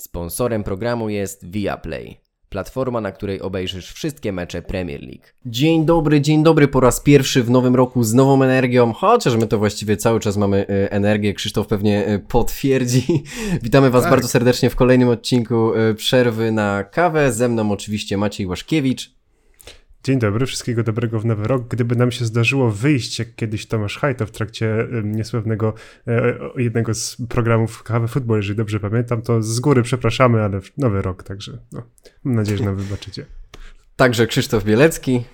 Sponsorem programu jest Viaplay. Platforma, na której obejrzysz wszystkie mecze Premier League. Dzień dobry, dzień dobry po raz pierwszy w nowym roku z nową energią, chociaż my to właściwie cały czas mamy y, energię, Krzysztof pewnie y, potwierdzi. Witamy Was Tak. bardzo serdecznie w kolejnym odcinku y, Przerwy na kawę. Ze mną oczywiście Maciej Łaszkiewicz. Dzień dobry, wszystkiego dobrego w nowy rok. Gdyby nam się zdarzyło wyjść, jak kiedyś Tomasz Hajto w trakcie niesławnego e, jednego z programów Kawy Futbol, jeżeli dobrze pamiętam, to z góry przepraszamy, ale nowy rok, także no, mam nadzieję, że nam wybaczycie. Także Krzysztof Bielecki.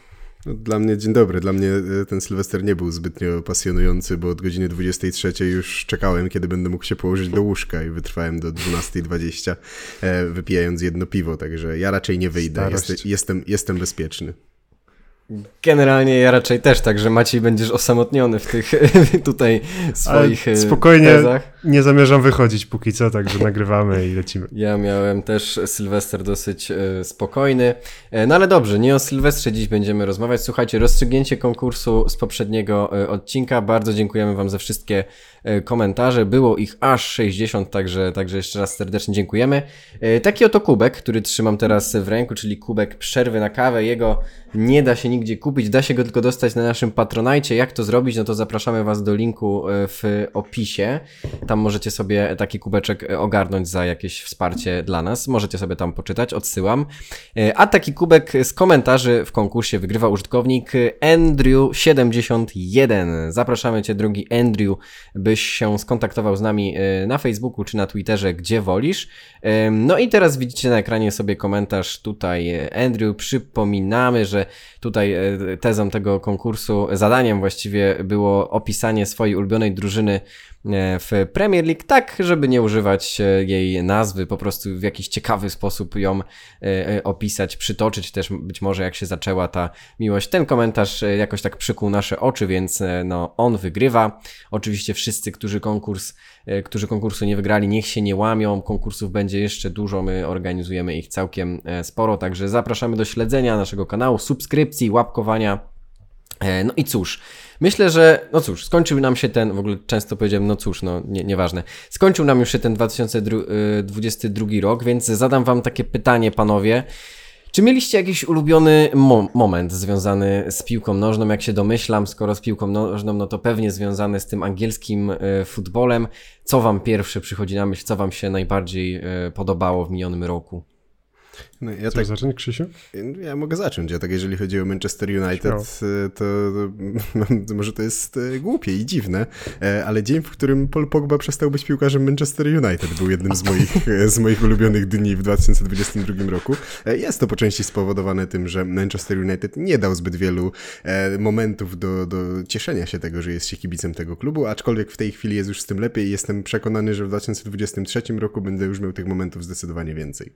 No, Dla mnie dzień dobry. Dla mnie e, ten Sylwester nie był zbytnio pasjonujący, bo od godziny 23 już czekałem, kiedy będę mógł się położyć do łóżka i wytrwałem do 12.20, e, wypijając jedno piwo, także ja raczej nie wyjdę. Jestem, jestem bezpieczny. Generalnie ja raczej też, także Maciej będziesz osamotniony w tych tutaj swoich Ale spokojnie, tezach. Nie zamierzam wychodzić póki co, także nagrywamy i lecimy. Ja miałem też Sylwester dosyć e, spokojny. E, no ale dobrze, nie o Sylwestrze dziś będziemy rozmawiać. Słuchajcie, rozstrzygnięcie konkursu z poprzedniego e, odcinka. Bardzo dziękujemy Wam za wszystkie komentarze. Było ich aż 60, także, także jeszcze raz serdecznie dziękujemy. Taki oto kubek, który trzymam teraz w ręku, czyli kubek przerwy na kawę. Jego nie da się nigdzie kupić, da się go tylko dostać na naszym Patronajcie. Jak to zrobić? No to zapraszamy Was do linku w opisie. Tam możecie sobie taki kubeczek e, ogarnąć za jakieś wsparcie dla nas. Możecie sobie tam poczytać, odsyłam. E, A taki kubek z komentarzy w konkursie wygrywa użytkownik Andrew71. Zapraszamy Cię, drugi Andrew, byś się skontaktował z nami e, na Facebooku czy na Twitterze, gdzie wolisz. E, No i teraz widzicie na ekranie sobie komentarz tutaj e, Andrew. Przypominamy, że tutaj e, tezą tego konkursu, zadaniem właściwie było opisanie swojej ulubionej drużyny e, w Premier League, tak, żeby nie używać e, jej nazwy, po prostu w jakiś ciekawy sposób ją e, e, opisać, przytoczyć też być może jak się zaczęła ta miłość. Ten komentarz jakoś tak przykuł nasze oczy, więc no on wygrywa. Oczywiście wszyscy, którzy konkurs, którzy konkursu nie wygrali, niech się nie łamią. Konkursów będzie jeszcze dużo, my organizujemy ich całkiem sporo, także zapraszamy do śledzenia naszego kanału, subskrypcji, łapkowania. No i cóż, myślę, że, no cóż, skończył nam się ten, w ogóle często powiedziałem, no cóż, no nie, nieważne, skończył nam już się ten 2022 rok, więc zadam wam takie pytanie, panowie. Czy mieliście jakiś ulubiony mo- moment związany z piłką nożną? Jak się domyślam, skoro z piłką nożną, no to pewnie związany z tym angielskim e, futbolem. Co wam pierwsze przychodzi na myśl? Co wam się najbardziej e, podobało w minionym roku? No, ja, Chcesz tak, zacząć, Krzysiu? ja mogę zacząć. Ja tak, jeżeli chodzi o Manchester United, e, to, to, może to jest e, głupie i dziwne, e, ale dzień, w którym Paul Pogba przestał być piłkarzem Manchester United, był jednym z moich, e, z moich ulubionych dni w 2022 roku. E, Jest to po części spowodowane tym, że Manchester United nie dał zbyt wielu momentów do, do cieszenia się tego, że jest się kibicem tego klubu, aczkolwiek w tej chwili jest już z tym lepiej i jestem przekonany, że w 2023 roku będę już miał tych momentów zdecydowanie więcej.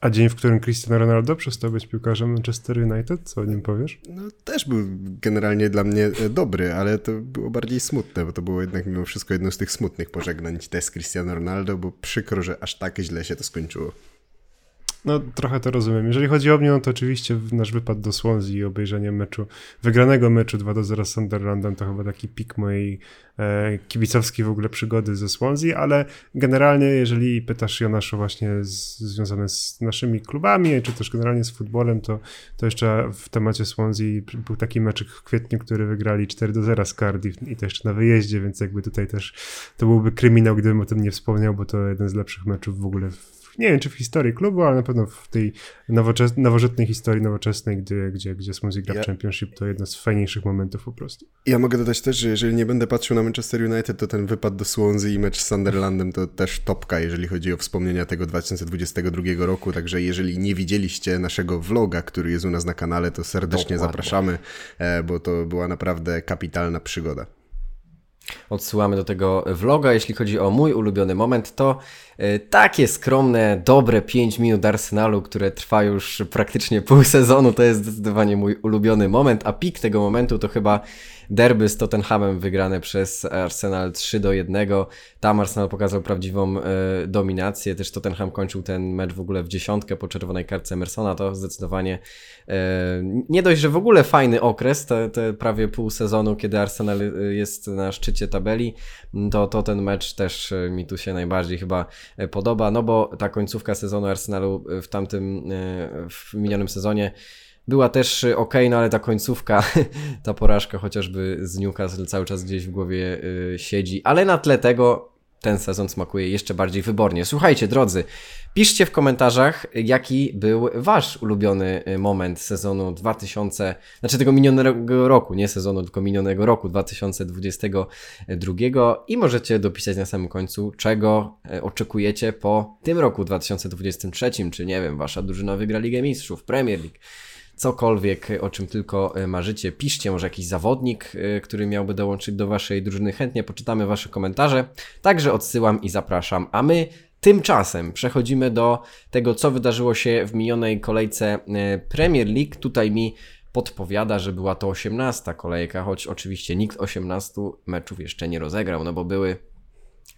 A dzień, w którym Cristiano Ronaldo przestał być piłkarzem Manchester United, co o nim powiesz? No, też był generalnie dla mnie e, dobry, ale to było bardziej smutne, bo to było jednak mimo wszystko jedno z tych smutnych pożegnań też z Cristiano Ronaldo, bo przykro, że aż tak źle się to skończyło. No, trochę to rozumiem. Jeżeli chodzi o mnie, no to oczywiście nasz wypad do Swansea i obejrzenie meczu, wygranego meczu 2 do 0 z Sunderlandem to chyba taki pik mojej e, kibicowskiej w ogóle przygody ze Swansea, ale generalnie, jeżeli pytasz Jonaszu właśnie z, związane z naszymi klubami, czy też generalnie z futbolem, to, to jeszcze w temacie Swansea był taki meczek w kwietniu, który wygrali 4 do 0 z Cardiff i to jeszcze na wyjeździe, więc jakby tutaj też to byłby kryminał, gdybym o tym nie wspomniał, bo to jeden z lepszych meczów w ogóle w nie wiem czy w historii klubu, ale na pewno w tej nowoczes- nowożytnej historii nowoczesnej, gdzie, gdzie, gdzie Swansea gra w Ja- Championship, to jedno z fajniejszych momentów po prostu. Ja mogę dodać też, że jeżeli nie będę patrzył na Manchester United, to ten wypad do Swansea i mecz z Sunderlandem to też topka, jeżeli chodzi o wspomnienia tego 2022 roku, także jeżeli nie widzieliście naszego vloga, który jest u nas na kanale, to serdecznie Dokładnie. zapraszamy, e, bo to była naprawdę kapitalna przygoda. Odsyłamy do tego vloga. Jeśli chodzi o mój ulubiony moment, to e, takie skromne, dobre 5 minut Arsenalu, które trwa już praktycznie pół sezonu, to jest zdecydowanie mój ulubiony moment, a pik tego momentu to chyba derby z Tottenhamem wygrane przez Arsenal 3 do 1. Tam Arsenal pokazał prawdziwą e, dominację. Też Tottenham kończył ten mecz w ogóle w dziesiątkę po czerwonej kartce Emersona. To zdecydowanie e, nie dość, że w ogóle fajny okres, te, te prawie pół sezonu, kiedy Arsenal e, jest na szczycie tabeli, to, to ten mecz też e, mi tu się najbardziej chyba e, podoba, no bo ta końcówka sezonu Arsenalu w tamtym, w minionym sezonie była też y, ok, no ale ta końcówka, ta porażka chociażby z Newcastle cały czas gdzieś w głowie y, siedzi, ale na tle tego ten sezon smakuje jeszcze bardziej wybornie. Słuchajcie, drodzy, piszcie w komentarzach, jaki był wasz ulubiony y, moment sezonu 2000, znaczy tego minionego roku, nie sezonu, tylko minionego roku 2022 i możecie dopisać na samym końcu, czego oczekujecie po tym roku 2023, czy nie wiem, wasza drużyna wygra Ligę Mistrzów, Premier League, cokolwiek, o czym tylko e, marzycie. Piszcie może jakiś zawodnik, e, który miałby dołączyć do Waszej drużyny. Chętnie poczytamy Wasze komentarze. Także odsyłam i zapraszam. A my Tymczasem przechodzimy do tego, co wydarzyło się w minionej kolejce e, Premier League. Tutaj mi podpowiada, że była to 18 kolejka, choć oczywiście nikt 18 meczów jeszcze nie rozegrał, no bo były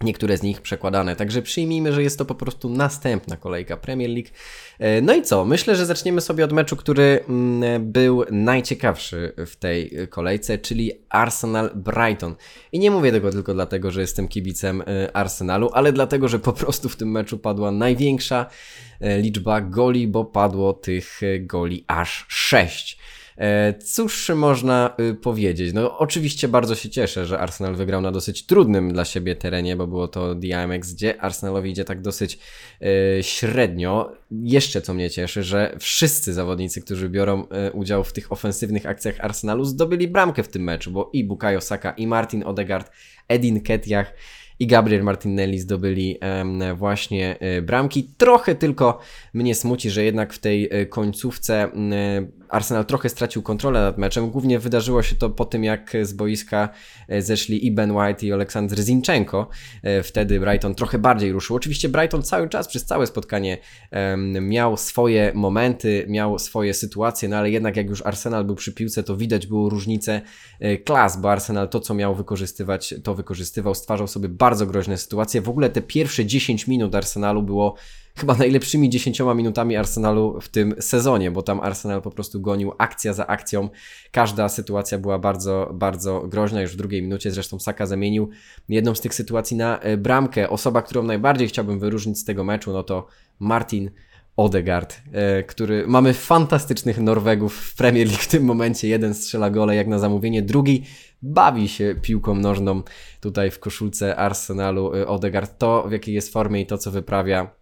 niektóre z nich przekładane. Także przyjmijmy, że jest to po prostu następna kolejka Premier League. E, no i co? Myślę, że zaczniemy sobie od meczu, który mm, był najciekawszy w tej kolejce, czyli Arsenal-Brighton. I nie mówię tego tylko dlatego, że jestem kibicem e, Arsenalu, ale dlatego, że po prostu w tym meczu padła największa e, liczba goli, bo padło tych goli aż 6. E, cóż można y, powiedzieć? No, oczywiście bardzo się cieszę, że Arsenal wygrał na dosyć trudnym dla siebie terenie, bo było to DMX, gdzie Arsenalowi idzie tak dosyć e, średnio. Jeszcze co mnie cieszy, że wszyscy zawodnicy, którzy biorą e, udział w tych ofensywnych akcjach Arsenalu, zdobyli bramkę w tym meczu, bo i Bukayo Saka, i Martin Odegaard, Edin Ketiach i Gabriel Martinelli zdobyli właśnie bramki. Trochę tylko mnie smuci, że jednak w tej końcówce Arsenal trochę stracił kontrolę nad meczem. Głównie wydarzyło się to po tym, jak z boiska e, zeszli i Ben White i Aleksandr Zinchenko. E, wtedy Brighton trochę bardziej ruszył. Oczywiście Brighton cały czas, przez całe spotkanie miał swoje momenty, miał swoje sytuacje, no ale jednak jak już Arsenal był przy piłce, to widać było różnicę e, klas, bo Arsenal to, co miał wykorzystywać, to wykorzystywał, stwarzał sobie bardzo groźne sytuacje. W ogóle te pierwsze 10 minut Arsenalu było chyba najlepszymi 10 minutami Arsenalu w tym sezonie, bo tam Arsenal po prostu gonił akcja za akcją. Każda sytuacja była bardzo, bardzo groźna. Już w drugiej minucie zresztą Saka zamienił jedną z tych sytuacji na e, bramkę. Osoba, którą najbardziej chciałbym wyróżnić z tego meczu, no to Martin Odegaard, e, który mamy fantastycznych Norwegów w Premier League w tym momencie. Jeden strzela gole jak na zamówienie, drugi bawi się piłką nożną tutaj w koszulce Arsenalu. E, Odegaard to w jakiej jest formie i to co wyprawia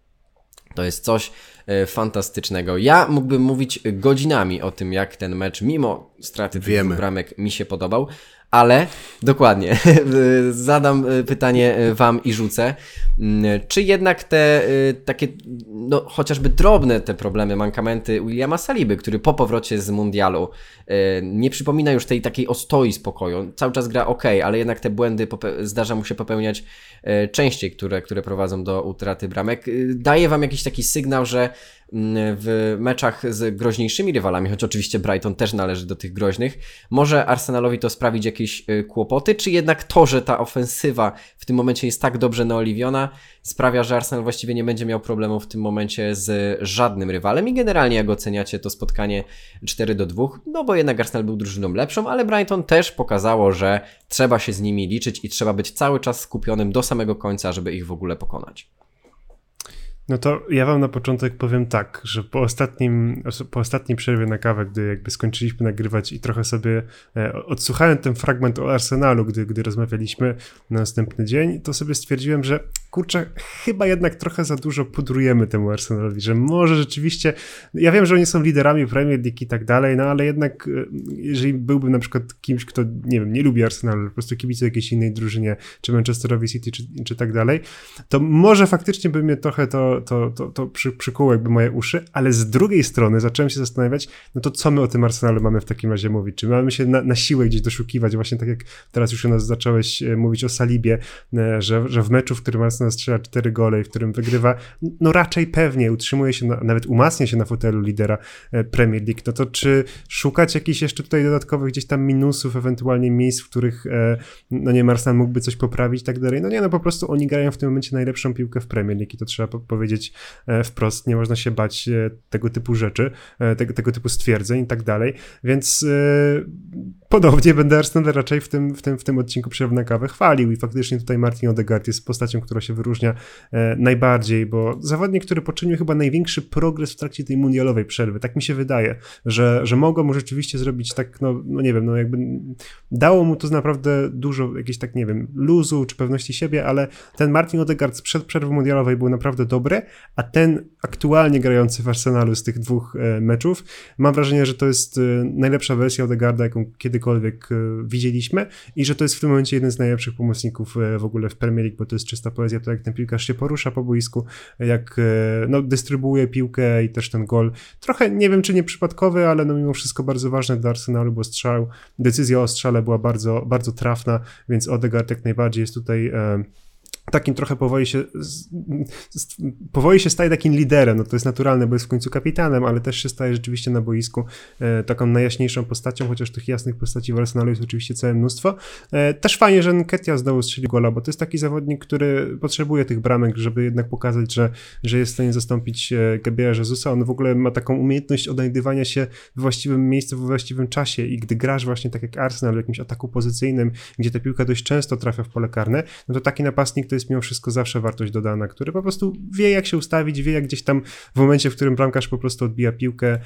to jest coś e, fantastycznego. Ja mógłbym mówić godzinami o tym, jak ten mecz, mimo straty tych bramek, mi się podobał, ale dokładnie, zadam e, pytanie e, Wam i rzucę. Mm, czy jednak te takie, no chociażby drobne te problemy, mankamenty Williama Saliby, który po powrocie z mundialu nie przypomina już tej takiej ostoi spokoju, cały czas gra ok, ale jednak te błędy zdarza mu się popełniać E, częściej, które, które prowadzą do utraty bramek. E, daje wam jakiś taki sygnał, że w meczach z groźniejszymi rywalami, choć oczywiście Brighton też należy do tych groźnych, może Arsenalowi to sprawić jakieś e, kłopoty, czy jednak to, że ta ofensywa w tym momencie jest tak dobrze naoliwiona, sprawia, że Arsenal właściwie nie będzie miał problemu w tym momencie z żadnym rywalem? I generalnie jak oceniacie to spotkanie 4 do 2, no bo jednak Arsenal był drużyną lepszą, ale Brighton też pokazało, że trzeba się z nimi liczyć i trzeba być cały czas skupionym do samego końca, żeby ich w ogóle pokonać. No to ja wam na początek powiem tak, że po ostatnim, po ostatniej przerwie na kawę, gdy jakby skończyliśmy nagrywać i trochę sobie e, odsłuchałem ten fragment o Arsenalu, gdy, gdy rozmawialiśmy na następny dzień, to sobie stwierdziłem, że kurczę, chyba jednak trochę za dużo pudrujemy temu Arsenalowi, że może rzeczywiście, ja wiem, że oni są liderami Premier League i tak dalej, no ale jednak e, jeżeli byłbym na przykład kimś, kto, nie wiem, nie lubi Arsenalu, po prostu kibicuje jakiejś innej drużynie, czy Manchesterowi City, czy, czy tak dalej, to może faktycznie by mnie trochę to, to, to, to przy, przykuło jakby moje uszy, ale z drugiej strony zacząłem się zastanawiać, no to co my o tym Arsenalu mamy w takim razie mówić? Czy mamy się na, na siłę gdzieś doszukiwać, właśnie tak jak teraz już u nas zacząłeś e, mówić o Salibie, e, że, że w meczu, w którym Arsenal strzela cztery gole i w którym wygrywa, no raczej pewnie utrzymuje się, na, nawet umacnia się na fotelu lidera e, Premier League, no to czy szukać jakichś jeszcze tutaj dodatkowych gdzieś tam minusów, ewentualnie miejsc, w których no nie Arsenal mógłby coś poprawić i tak dalej, no nie, no po prostu oni grają w tym momencie najlepszą piłkę w Premier League i to trzeba powiedzieć wprost, nie można się bać tego typu rzeczy, tego, tego typu stwierdzeń i tak dalej, więc podobnie będę Arsenal raczej w tym, w tym, w tym odcinku Przerw na kawę chwalił i faktycznie tutaj Martin Odegaard jest postacią, która się wyróżnia e, najbardziej, bo zawodnik, który poczynił chyba największy progres w trakcie tej mundialowej przerwy, tak mi się wydaje, że, że mogło mu rzeczywiście zrobić tak, no, no nie wiem, no jakby dało mu to naprawdę dużo jakiejś tak, nie wiem, luzu czy pewności siebie, ale ten Martin Odegaard przed przerwy mundialowej był naprawdę dobry, a ten aktualnie grający w Arsenalu z tych dwóch e, meczów, mam wrażenie, że to jest e, najlepsza wersja Odegaarda, jaką kiedykolwiek widzieliśmy i że to jest w tym momencie jeden z najlepszych pomocników w ogóle w Premier League, bo to jest czysta poezja, to jak ten piłkarz się porusza po boisku, jak no, dystrybuuje piłkę i też ten gol. Trochę, nie wiem czy nie przypadkowy, ale no mimo wszystko bardzo ważne dla Arsenalu, bo strzał, decyzja o strzale była bardzo, bardzo trafna, więc Odegaard jak najbardziej jest tutaj takim trochę powoli się, powoli się staje takim liderem, no to jest naturalne, bo jest w końcu kapitanem, ale też się staje rzeczywiście na boisku e, taką najjaśniejszą postacią, chociaż tych jasnych postaci w Arsenalu jest oczywiście całe mnóstwo. E, też fajnie, że Nketia znowu strzelił gola, bo to jest taki zawodnik, który potrzebuje tych bramek, żeby jednak pokazać, że, że jest w stanie zastąpić e, Gabriela Jezusa. On w ogóle ma taką umiejętność odnajdywania się w właściwym miejscu, w właściwym czasie i gdy grasz właśnie tak jak Arsenal w jakimś ataku pozycyjnym, gdzie ta piłka dość często trafia w pole karne, no to taki napastnik to jest mimo wszystko zawsze wartość dodana, który po prostu wie, jak się ustawić, wie, jak gdzieś tam w momencie, w którym bramkarz po prostu odbija piłkę,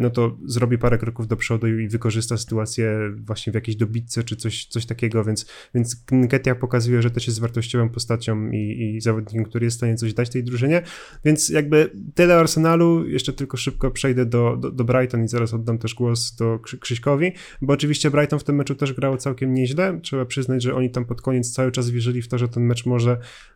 no to zrobi parę kroków do przodu i wykorzysta sytuację właśnie w jakiejś dobitce czy coś, coś takiego, więc, więc Ketia pokazuje, że też jest wartościową postacią i, i zawodnikiem, który jest w stanie coś dać tej drużynie, więc jakby tyle Arsenalu, jeszcze tylko szybko przejdę do, do, do Brighton i zaraz oddam też głos do Krzyśkowi, bo oczywiście Brighton w tym meczu też grało całkiem nieźle, trzeba przyznać, że oni tam pod koniec cały czas wierzyli w to, że ten mecz może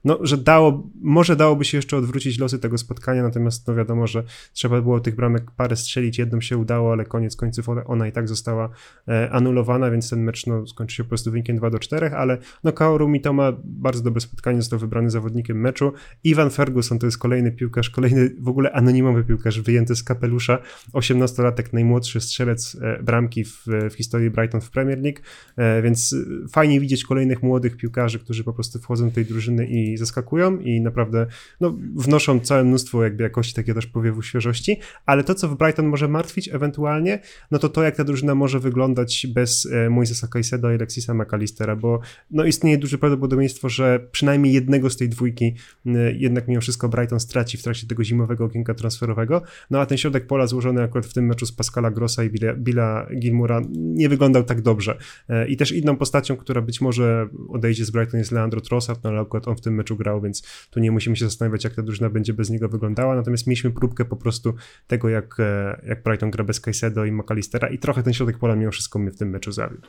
no, że dało, może dałoby się jeszcze odwrócić losy tego spotkania, natomiast no wiadomo, że trzeba było tych bramek parę strzelić, jedną się udało, ale koniec końców ona i tak została e, anulowana, więc ten mecz no, skończy się po prostu wynikiem 2 do 4, ale no Kaoru Mitoma bardzo dobre spotkanie, został wybrany zawodnikiem meczu. Ivan Ferguson to jest kolejny piłkarz, kolejny w ogóle anonimowy piłkarz wyjęty z kapelusza, 18-latek, najmłodszy strzelec e, bramki w, w historii Brighton w Premier League, e, więc fajnie widzieć kolejnych młodych piłkarzy, którzy po prostu wchodzą do tej drużyny drużyny i zaskakują i naprawdę no, wnoszą całe mnóstwo jakby jakości takiego też powiewu świeżości, ale to, co w Brighton może martwić ewentualnie, no to to, jak ta drużyna może wyglądać bez e, Moisesa Caicedo i Alexisa McAllistera, bo no, istnieje duże prawdopodobieństwo, że przynajmniej jednego z tej dwójki e, jednak mimo wszystko Brighton straci w trakcie tego zimowego okienka transferowego, no a ten środek pola złożony akurat w tym meczu z Pascala Grossa i Billa, Billa Gilmura nie wyglądał tak dobrze. E, I też inną postacią, która być może odejdzie z Brighton jest Leandro Trossard, no ale akurat on w tym meczu grał, więc tu nie musimy się zastanawiać, jak ta drużyna będzie bez niego wyglądała. Natomiast mieliśmy próbkę po prostu tego, jak, e, jak Brighton gra bez Caicedo i McAllistera i trochę ten środek pola mimo wszystko mnie w tym meczu zawiódł.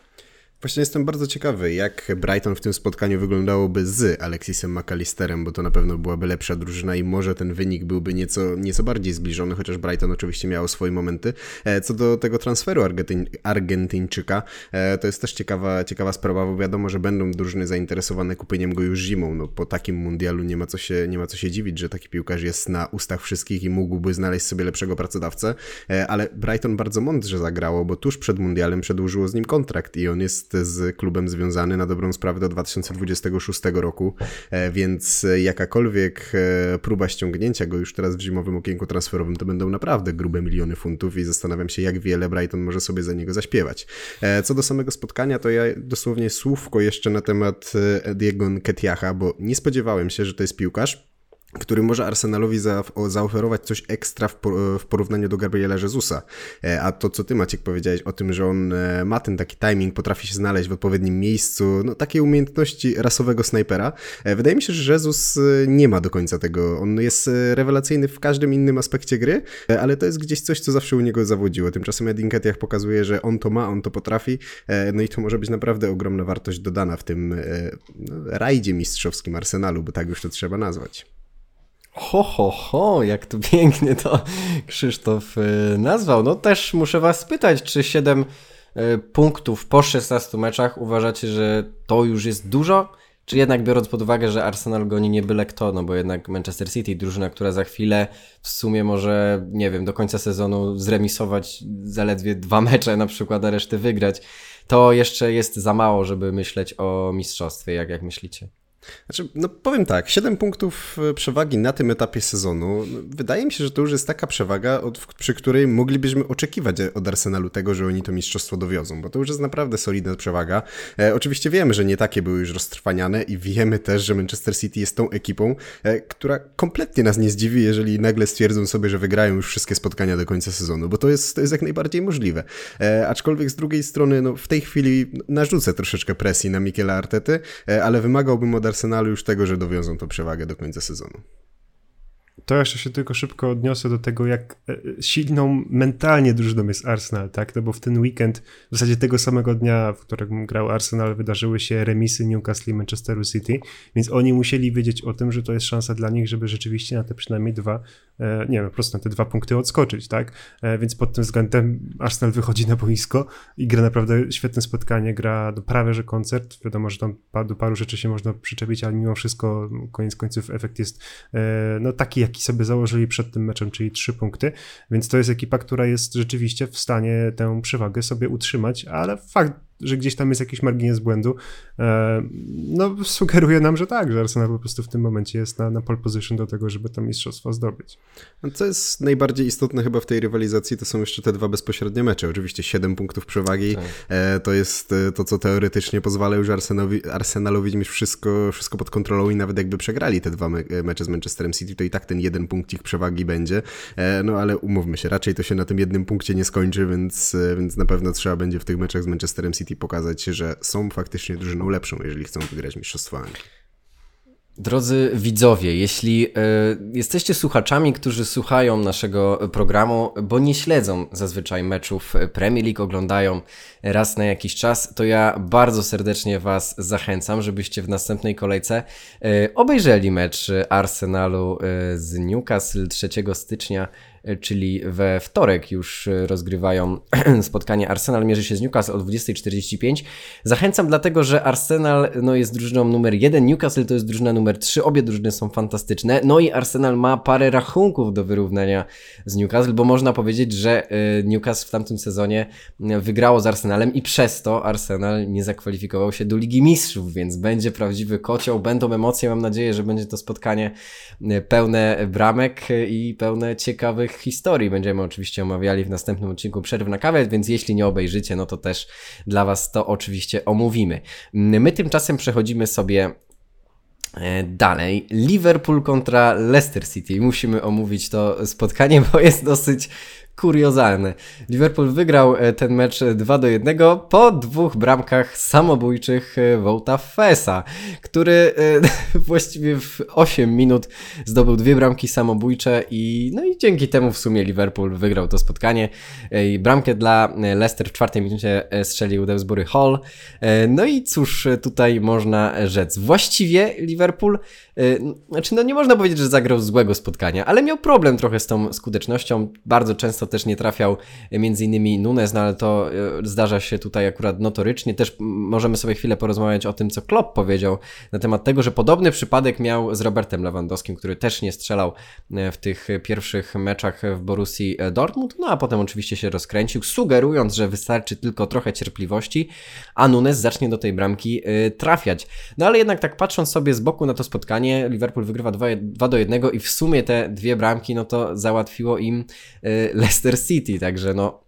Właśnie jestem bardzo ciekawy, jak Brighton w tym spotkaniu wyglądałoby z Alexisem McAllisterem, bo to na pewno byłaby lepsza drużyna i może ten wynik byłby nieco, nieco bardziej zbliżony, chociaż Brighton oczywiście miało swoje momenty. E, co do tego transferu Argentyń, Argentyńczyka, e, to jest też ciekawa, ciekawa sprawa, bo wiadomo, że będą drużyny zainteresowane kupieniem go już zimą. No, po takim mundialu nie ma, co się, nie ma co się dziwić, że taki piłkarz jest na ustach wszystkich i mógłby znaleźć sobie lepszego pracodawcę, e, ale Brighton bardzo mądrze zagrało, bo tuż przed mundialem przedłużyło z nim kontrakt i on jest jest z klubem związany na dobrą sprawę do 2026 roku, e, więc jakakolwiek e, próba ściągnięcia go już teraz w zimowym okienku transferowym to będą naprawdę grube miliony funtów i zastanawiam się, jak wiele Brighton może sobie za niego zaśpiewać. E, co do samego spotkania, to ja dosłownie słówko jeszcze na temat Diego Nketiacha, bo nie spodziewałem się, że to jest piłkarz, który może Arsenalowi za, zaoferować coś ekstra w, w, porównaniu do Gabriela Jezusa. E, a to, co ty Maciek powiedziałeś o tym, że on e, ma ten taki timing, potrafi się znaleźć w odpowiednim miejscu, no takie umiejętności rasowego snajpera. E, wydaje mi się, że Jezus nie ma do końca tego. On jest rewelacyjny w każdym innym aspekcie gry, ale to jest gdzieś coś, co zawsze u niego zawodziło. Tymczasem Edin Ketiach pokazuje, że on to ma, on to potrafi, no i to może być naprawdę ogromna wartość dodana w tym no, rajdzie mistrzowskim Arsenalu, bo tak już to trzeba nazwać. Ho, ho, ho, jak tu pięknie to Krzysztof y, nazwał. No też muszę was spytać, czy 7 y, punktów po 16 meczach uważacie, że to już jest dużo? Czy jednak biorąc pod uwagę, że Arsenal goni nie byle kto, no bo jednak Manchester City, drużyna, która za chwilę w sumie może, nie wiem, do końca sezonu zremisować zaledwie dwa mecze na przykład, a reszty wygrać, to jeszcze jest za mało, żeby myśleć o mistrzostwie, jak, jak myślicie? Znaczy, no powiem tak, 7 punktów e, przewagi na tym etapie sezonu. No, wydaje mi się, że to już jest taka przewaga, od, przy której moglibyśmy oczekiwać od Arsenalu tego, że oni to mistrzostwo dowiozą, bo to już jest naprawdę solidna przewaga. E, oczywiście wiemy, że nie takie były już roztrwaniane i wiemy też, że Manchester City jest tą ekipą, e, która kompletnie nas nie zdziwi, jeżeli nagle stwierdzą sobie, że wygrają już wszystkie spotkania do końca sezonu, bo to jest, to jest jak najbardziej możliwe. E, aczkolwiek z drugiej strony, no, w tej chwili narzucę troszeczkę presji na Mikela Artety, e, ale wymagałbym od Arsenalu już tego, że dowiozą to przewagę do końca sezonu. To jeszcze się tylko szybko odniosę do tego, jak e, silną mentalnie drużyną jest Arsenal, tak? No bo w ten weekend, w zasadzie tego samego dnia, w którym grał Arsenal, wydarzyły się remisy Newcastle i Manchesteru City, więc oni musieli wiedzieć o tym, że to jest szansa dla nich, żeby rzeczywiście na te przynajmniej dwa, e, nie no, po prostu na te dwa punkty odskoczyć, tak? E, więc pod tym względem Arsenal wychodzi na boisko i gra naprawdę świetne spotkanie, gra prawie że koncert. Wiadomo, że tam do paru rzeczy się można przyczepić, ale mimo wszystko koniec końców efekt jest no taki, jaki sobie założyli przed tym meczem, czyli trzy punkty, więc to jest ekipa, która jest rzeczywiście w stanie tę przewagę sobie utrzymać, ale fakt że gdzieś tam jest jakiś margines błędu, e, no sugeruje nam, że tak, że Arsenal po prostu w tym momencie jest na, na pole position do tego, żeby to mistrzostwo zdobyć. No, co jest najbardziej istotne chyba w tej rywalizacji, to są jeszcze te dwa bezpośrednie mecze. Oczywiście 7 punktów przewagi, tak. E, to jest e, to, co teoretycznie pozwala już Arsenalowi, Arsenalowi mieć wszystko, wszystko pod kontrolą i nawet jakby przegrali te dwa mecze z Manchesterem City, to i tak ten jeden punkt ich przewagi będzie, no ale umówmy się, raczej to się na tym jednym punkcie nie skończy, więc, więc na pewno trzeba będzie w tych meczach z Manchesterem City City pokazać, że są faktycznie drużyną lepszą, jeżeli chcą wygrać Mistrzostwo Anglii. Drodzy widzowie, jeśli y, jesteście słuchaczami, którzy słuchają naszego programu, bo nie śledzą zazwyczaj meczów Premier League, oglądają raz na jakiś czas, to ja bardzo serdecznie Was zachęcam, żebyście w następnej kolejce y, obejrzeli mecz Arsenalu y, z Newcastle 3 stycznia czyli we wtorek już rozgrywają spotkanie Arsenal mierzy się z Newcastle o 20.45. Zachęcam dlatego, że Arsenal no, jest drużyną numer jeden, Newcastle to jest drużyna numer trzy, obie drużyny są fantastyczne, no i Arsenal ma parę rachunków do wyrównania z Newcastle, bo można powiedzieć, że y, Newcastle w tamtym sezonie wygrało z Arsenalem i przez to Arsenal nie zakwalifikował się do Ligi Mistrzów, więc będzie prawdziwy kocioł, będą emocje, mam nadzieję, że będzie to spotkanie pełne bramek i pełne ciekawych historii będziemy oczywiście omawiali w następnym odcinku Przerw na kawę, więc jeśli nie obejrzycie, no to też dla Was to oczywiście omówimy. My tymczasem przechodzimy sobie e, Dalej, Liverpool kontra Leicester City. Musimy omówić to spotkanie, bo jest dosyć kuriozalne. Liverpool wygrał e, ten mecz 2 do 1 po dwóch bramkach samobójczych Wołta Fesa, który e, właściwie w 8 minut zdobył dwie bramki samobójcze i no i dzięki temu w sumie Liverpool wygrał to spotkanie. E, bramkę dla Leicester w czwartej minucie strzelił Dewsbury Hall. No i cóż tutaj można rzec. Właściwie Liverpool znaczy no nie można powiedzieć, że zagrał złego spotkania, ale miał problem trochę z tą skutecznością. Bardzo często też nie trafiał e, między innymi Nunes, no ale to e, zdarza się tutaj akurat notorycznie. Też możemy sobie chwilę porozmawiać o tym, co Klopp powiedział na temat tego, że podobny przypadek miał z Robertem Lewandowskim, który też nie strzelał e, w tych pierwszych meczach w Borussii Dortmund, no a potem oczywiście się rozkręcił, sugerując, że wystarczy tylko trochę cierpliwości, a Nunes zacznie do tej bramki trafiać. No ale jednak tak patrząc sobie z boku na to spotkanie, Liverpool wygrywa 2, 2 do 1 i w sumie te dwie bramki, no to załatwiło im Leicester City, także no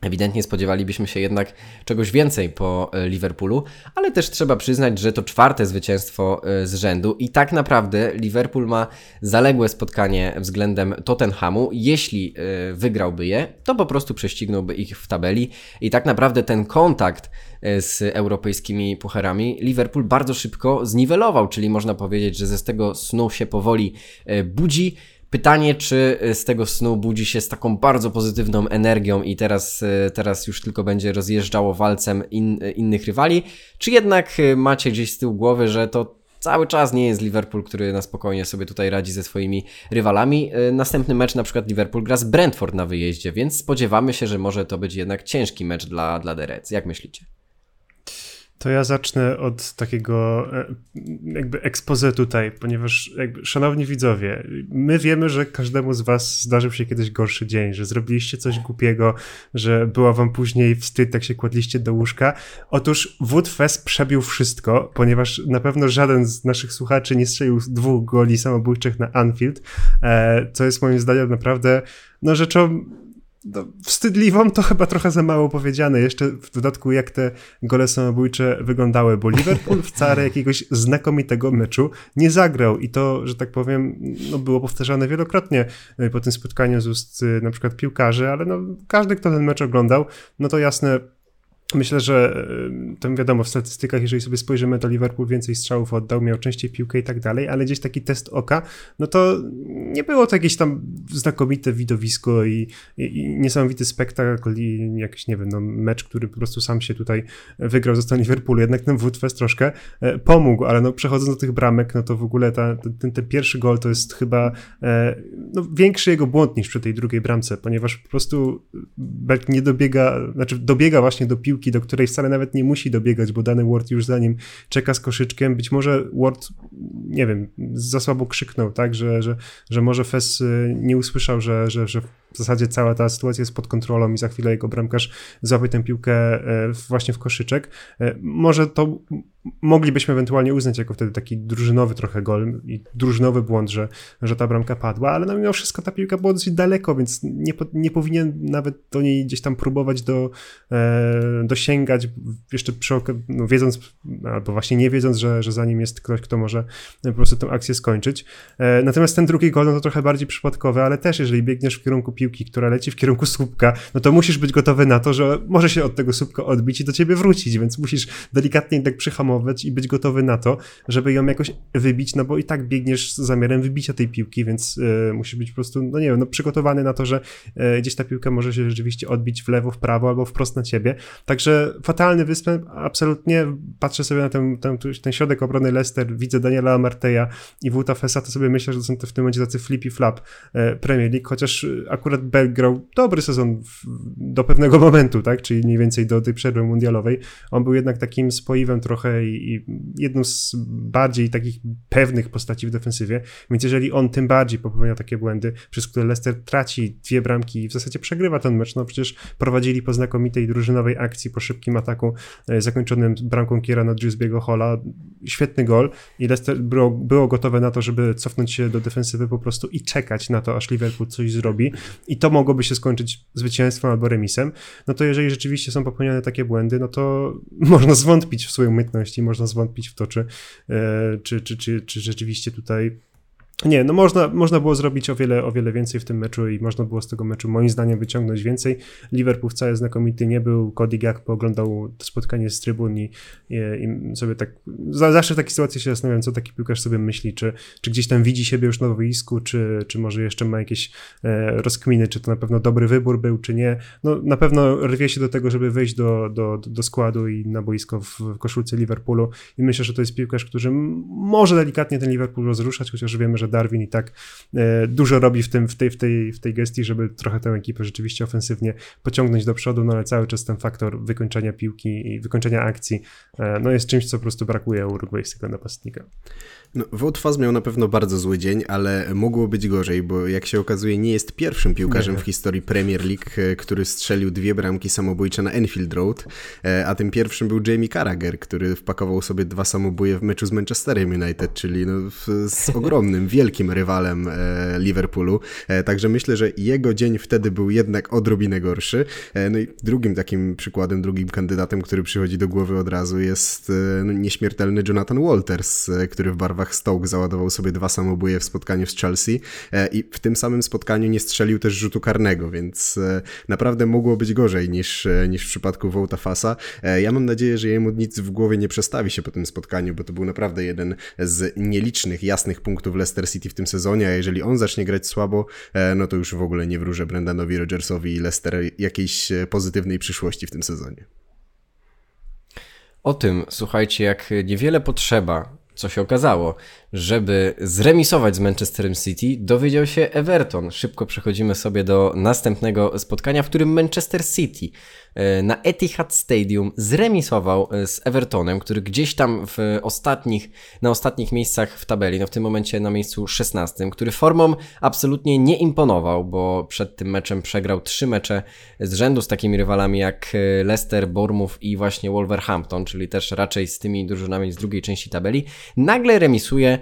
Ewidentnie spodziewalibyśmy się jednak czegoś więcej po e, Liverpoolu, ale też trzeba przyznać, że to czwarte zwycięstwo e, z rzędu i tak naprawdę Liverpool ma zaległe spotkanie względem Tottenhamu. Jeśli e, wygrałby je, to po prostu prześcignąłby ich w tabeli i tak naprawdę ten kontakt z europejskimi pucharami Liverpool bardzo szybko zniwelował, czyli można powiedzieć, że ze tego snu się powoli budzi. Pytanie, czy y, z tego snu budzi się z taką bardzo pozytywną energią i teraz, y, teraz już tylko będzie rozjeżdżało walcem in, y, innych rywali, czy jednak macie gdzieś z tyłu głowy, że to cały czas nie jest Liverpool, który na spokojnie sobie tutaj radzi ze swoimi rywalami. Następny mecz na przykład Liverpool gra z Brentford na wyjeździe, więc spodziewamy się, że może to być jednak ciężki mecz dla, dla The Reds. Jak myślicie? To ja zacznę od takiego e, jakby expose tutaj, ponieważ jakby, szanowni widzowie, my wiemy, że każdemu z was zdarzył się kiedyś gorszy dzień, że zrobiliście coś głupiego, że była wam później wstyd, jak się kładliście do łóżka. Otóż Woodfest przebił wszystko, ponieważ na pewno żaden z naszych słuchaczy nie strzelił dwóch goli samobójczych na Anfield, e, co jest moim zdaniem naprawdę no, rzeczą no, wstydliwą to chyba trochę za mało powiedziane. Jeszcze w dodatku, jak te gole samobójcze wyglądały, bo Liverpool wcale jakiegoś znakomitego meczu nie zagrał i to, że tak powiem, no, było powtarzane wielokrotnie e, po tym spotkaniu z ust na przykład piłkarzy, ale no, każdy, kto ten mecz oglądał, no to jasne, Myślę, że tam wiadomo, w statystykach, jeżeli sobie spojrzymy, to Liverpool więcej strzałów oddał, miał częściej piłkę i tak dalej, ale gdzieś taki test oka, no to nie było to jakieś tam znakomite widowisko i, i, i niesamowity spektakl i jakiś, nie wiem, no, mecz, który po prostu sam się tutaj wygrał strony Liverpoolu. Jednak ten Woodfest troszkę e, pomógł, ale no przechodząc do tych bramek, no to w ogóle ta, ten, ten pierwszy gol to jest chyba e, no, większy jego błąd niż przy tej drugiej bramce, ponieważ po prostu Berg nie dobiega, znaczy dobiega właśnie do piłki piłki, do której wcale nawet nie musi dobiegać, bo dany Ward już za nim czeka z koszyczkiem. Być może Ward, nie wiem, za słabo krzyknął, tak, że, że, że może Fes y, nie usłyszał, że, że, że w zasadzie cała ta sytuacja jest pod kontrolą i za chwilę jego bramkarz złapie tę piłkę e, właśnie w koszyczek. E, może to moglibyśmy ewentualnie uznać jako wtedy taki drużynowy trochę gol i drużynowy błąd, że, że ta bramka padła, ale no mimo wszystko ta piłka była dosyć daleko, więc nie, nie powinien nawet do niej gdzieś tam próbować do, e, dosięgać, jeszcze przy, no, wiedząc, albo właśnie nie wiedząc, że, że za nim jest ktoś, kto może po prostu tę akcję skończyć. E, natomiast ten drugi gol, no to trochę bardziej przypadkowy, ale też jeżeli biegniesz w kierunku piłki, która leci w kierunku słupka, no to musisz być gotowy na to, że może się od tego słupka odbić i do ciebie wrócić, więc musisz delikatnie tak przyhamować i być gotowy na to, żeby ją jakoś wybić, no bo i tak biegniesz z zamiarem wybicia tej piłki, więc y, musisz być po prostu, no nie wiem, no przygotowany na to, że y, gdzieś ta piłka może się rzeczywiście odbić w lewo, w prawo albo wprost na ciebie. Także fatalny występ, absolutnie. Patrzę sobie na ten, ten, ten środek obrony Leicester, widzę Daniela Amarteja i Wuta Fesa, to sobie myślę, że to są te w tym momencie tacy flippy flap y, Premier League, chociaż akurat Bell grał dobry sezon w, do pewnego momentu, tak, czyli mniej więcej do tej przerwy mundialowej. On był jednak takim spoiwem trochę i, jedną z bardziej takich pewnych postaci w defensywie, więc jeżeli on tym bardziej popełnia takie błędy, przez które Leicester traci dwie bramki i w zasadzie przegrywa ten mecz, no przecież prowadzili po znakomitej drużynowej akcji, po szybkim ataku e, zakończonym bramką Kierana Dewsbiego Hola, świetny gol i Leicester było, było gotowe na to, żeby cofnąć się do defensywy po prostu i czekać na to, aż Liverpool coś zrobi. I to mogłoby się skończyć zwycięstwem albo remisem, no to jeżeli rzeczywiście są popełniane takie błędy, no to można zwątpić w swoją umiejętność można zwątpić w to, czy, e, czy, czy, czy, czy rzeczywiście tutaj nie, no można, można było zrobić o wiele, o wiele więcej w tym meczu i można było z tego meczu moim zdaniem wyciągnąć więcej. Liverpool wcale znakomity nie był, Cody Gakpo oglądał to spotkanie z trybun i, i, sobie tak, zawsze w takiej sytuacji się zastanawiam, co taki piłkarz sobie myśli, czy, czy gdzieś tam widzi siebie już na boisku, czy, czy może jeszcze ma jakieś e, rozkminy, czy to na pewno dobry wybór był, czy nie. No na pewno rwie się do tego, żeby wejść do, do, do składu i na boisko w, w koszulce Liverpoolu i myślę, że to jest piłkarz, który może delikatnie ten Liverpool rozruszać, chociaż wiemy, że że Darwin i tak e, dużo robi w, tym, w, tej, w, tej, w tej gestii, żeby trochę tę ekipę rzeczywiście ofensywnie pociągnąć do przodu, no ale cały czas ten faktor wykończenia piłki i wykończenia akcji e, no jest czymś, co po prostu brakuje urugwajskiego napastnika. No, Woutfaz miał na pewno bardzo zły dzień, ale mogło być gorzej, bo jak się okazuje nie jest pierwszym piłkarzem nie. w historii Premier League, e, który strzelił dwie bramki samobójcze na Enfield Road, a tym pierwszym był Jamie Carragher, który wpakował sobie dwa samobóje w meczu z Manchesterem United, czyli no, z ogromnym wielkim rywalem Liverpoolu, także myślę, że jego dzień wtedy był jednak odrobinę gorszy. No i drugim takim przykładem, drugim kandydatem, który przychodzi do głowy od razu jest no, nieśmiertelny Jonathan Walters, który w barwach Stoke załadował sobie dwa samobóje w spotkaniu z Chelsea i w tym samym spotkaniu nie strzelił też rzutu karnego, więc naprawdę mogło być gorzej niż, niż w przypadku Wołta Fasa. Ja mam nadzieję, że jemu nic w głowie nie przestawi się po tym spotkaniu, bo to był naprawdę jeden z nielicznych, jasnych punktów Leicester City w tym sezonie, a jeżeli on zacznie grać słabo, e, no to już w ogóle nie wróżę Brendanowi Rodgersowi i Leicester jakiejś e, pozytywnej przyszłości w tym sezonie. O tym, słuchajcie, jak niewiele potrzeba, co się okazało, żeby zremisować z Manchesterem City, dowiedział się Everton. Szybko przechodzimy sobie do następnego spotkania, w którym Manchester City e, na Etihad Stadium zremisował e, z Evertonem, który gdzieś tam w ostatnich, na ostatnich miejscach w tabeli, no w tym momencie na miejscu 16, który formą absolutnie nie imponował, bo przed tym meczem przegrał trzy mecze z rzędu z takimi rywalami jak e, Leicester, Bournemouth i właśnie Wolverhampton, czyli też raczej z tymi drużynami z drugiej części tabeli. Nagle remisuje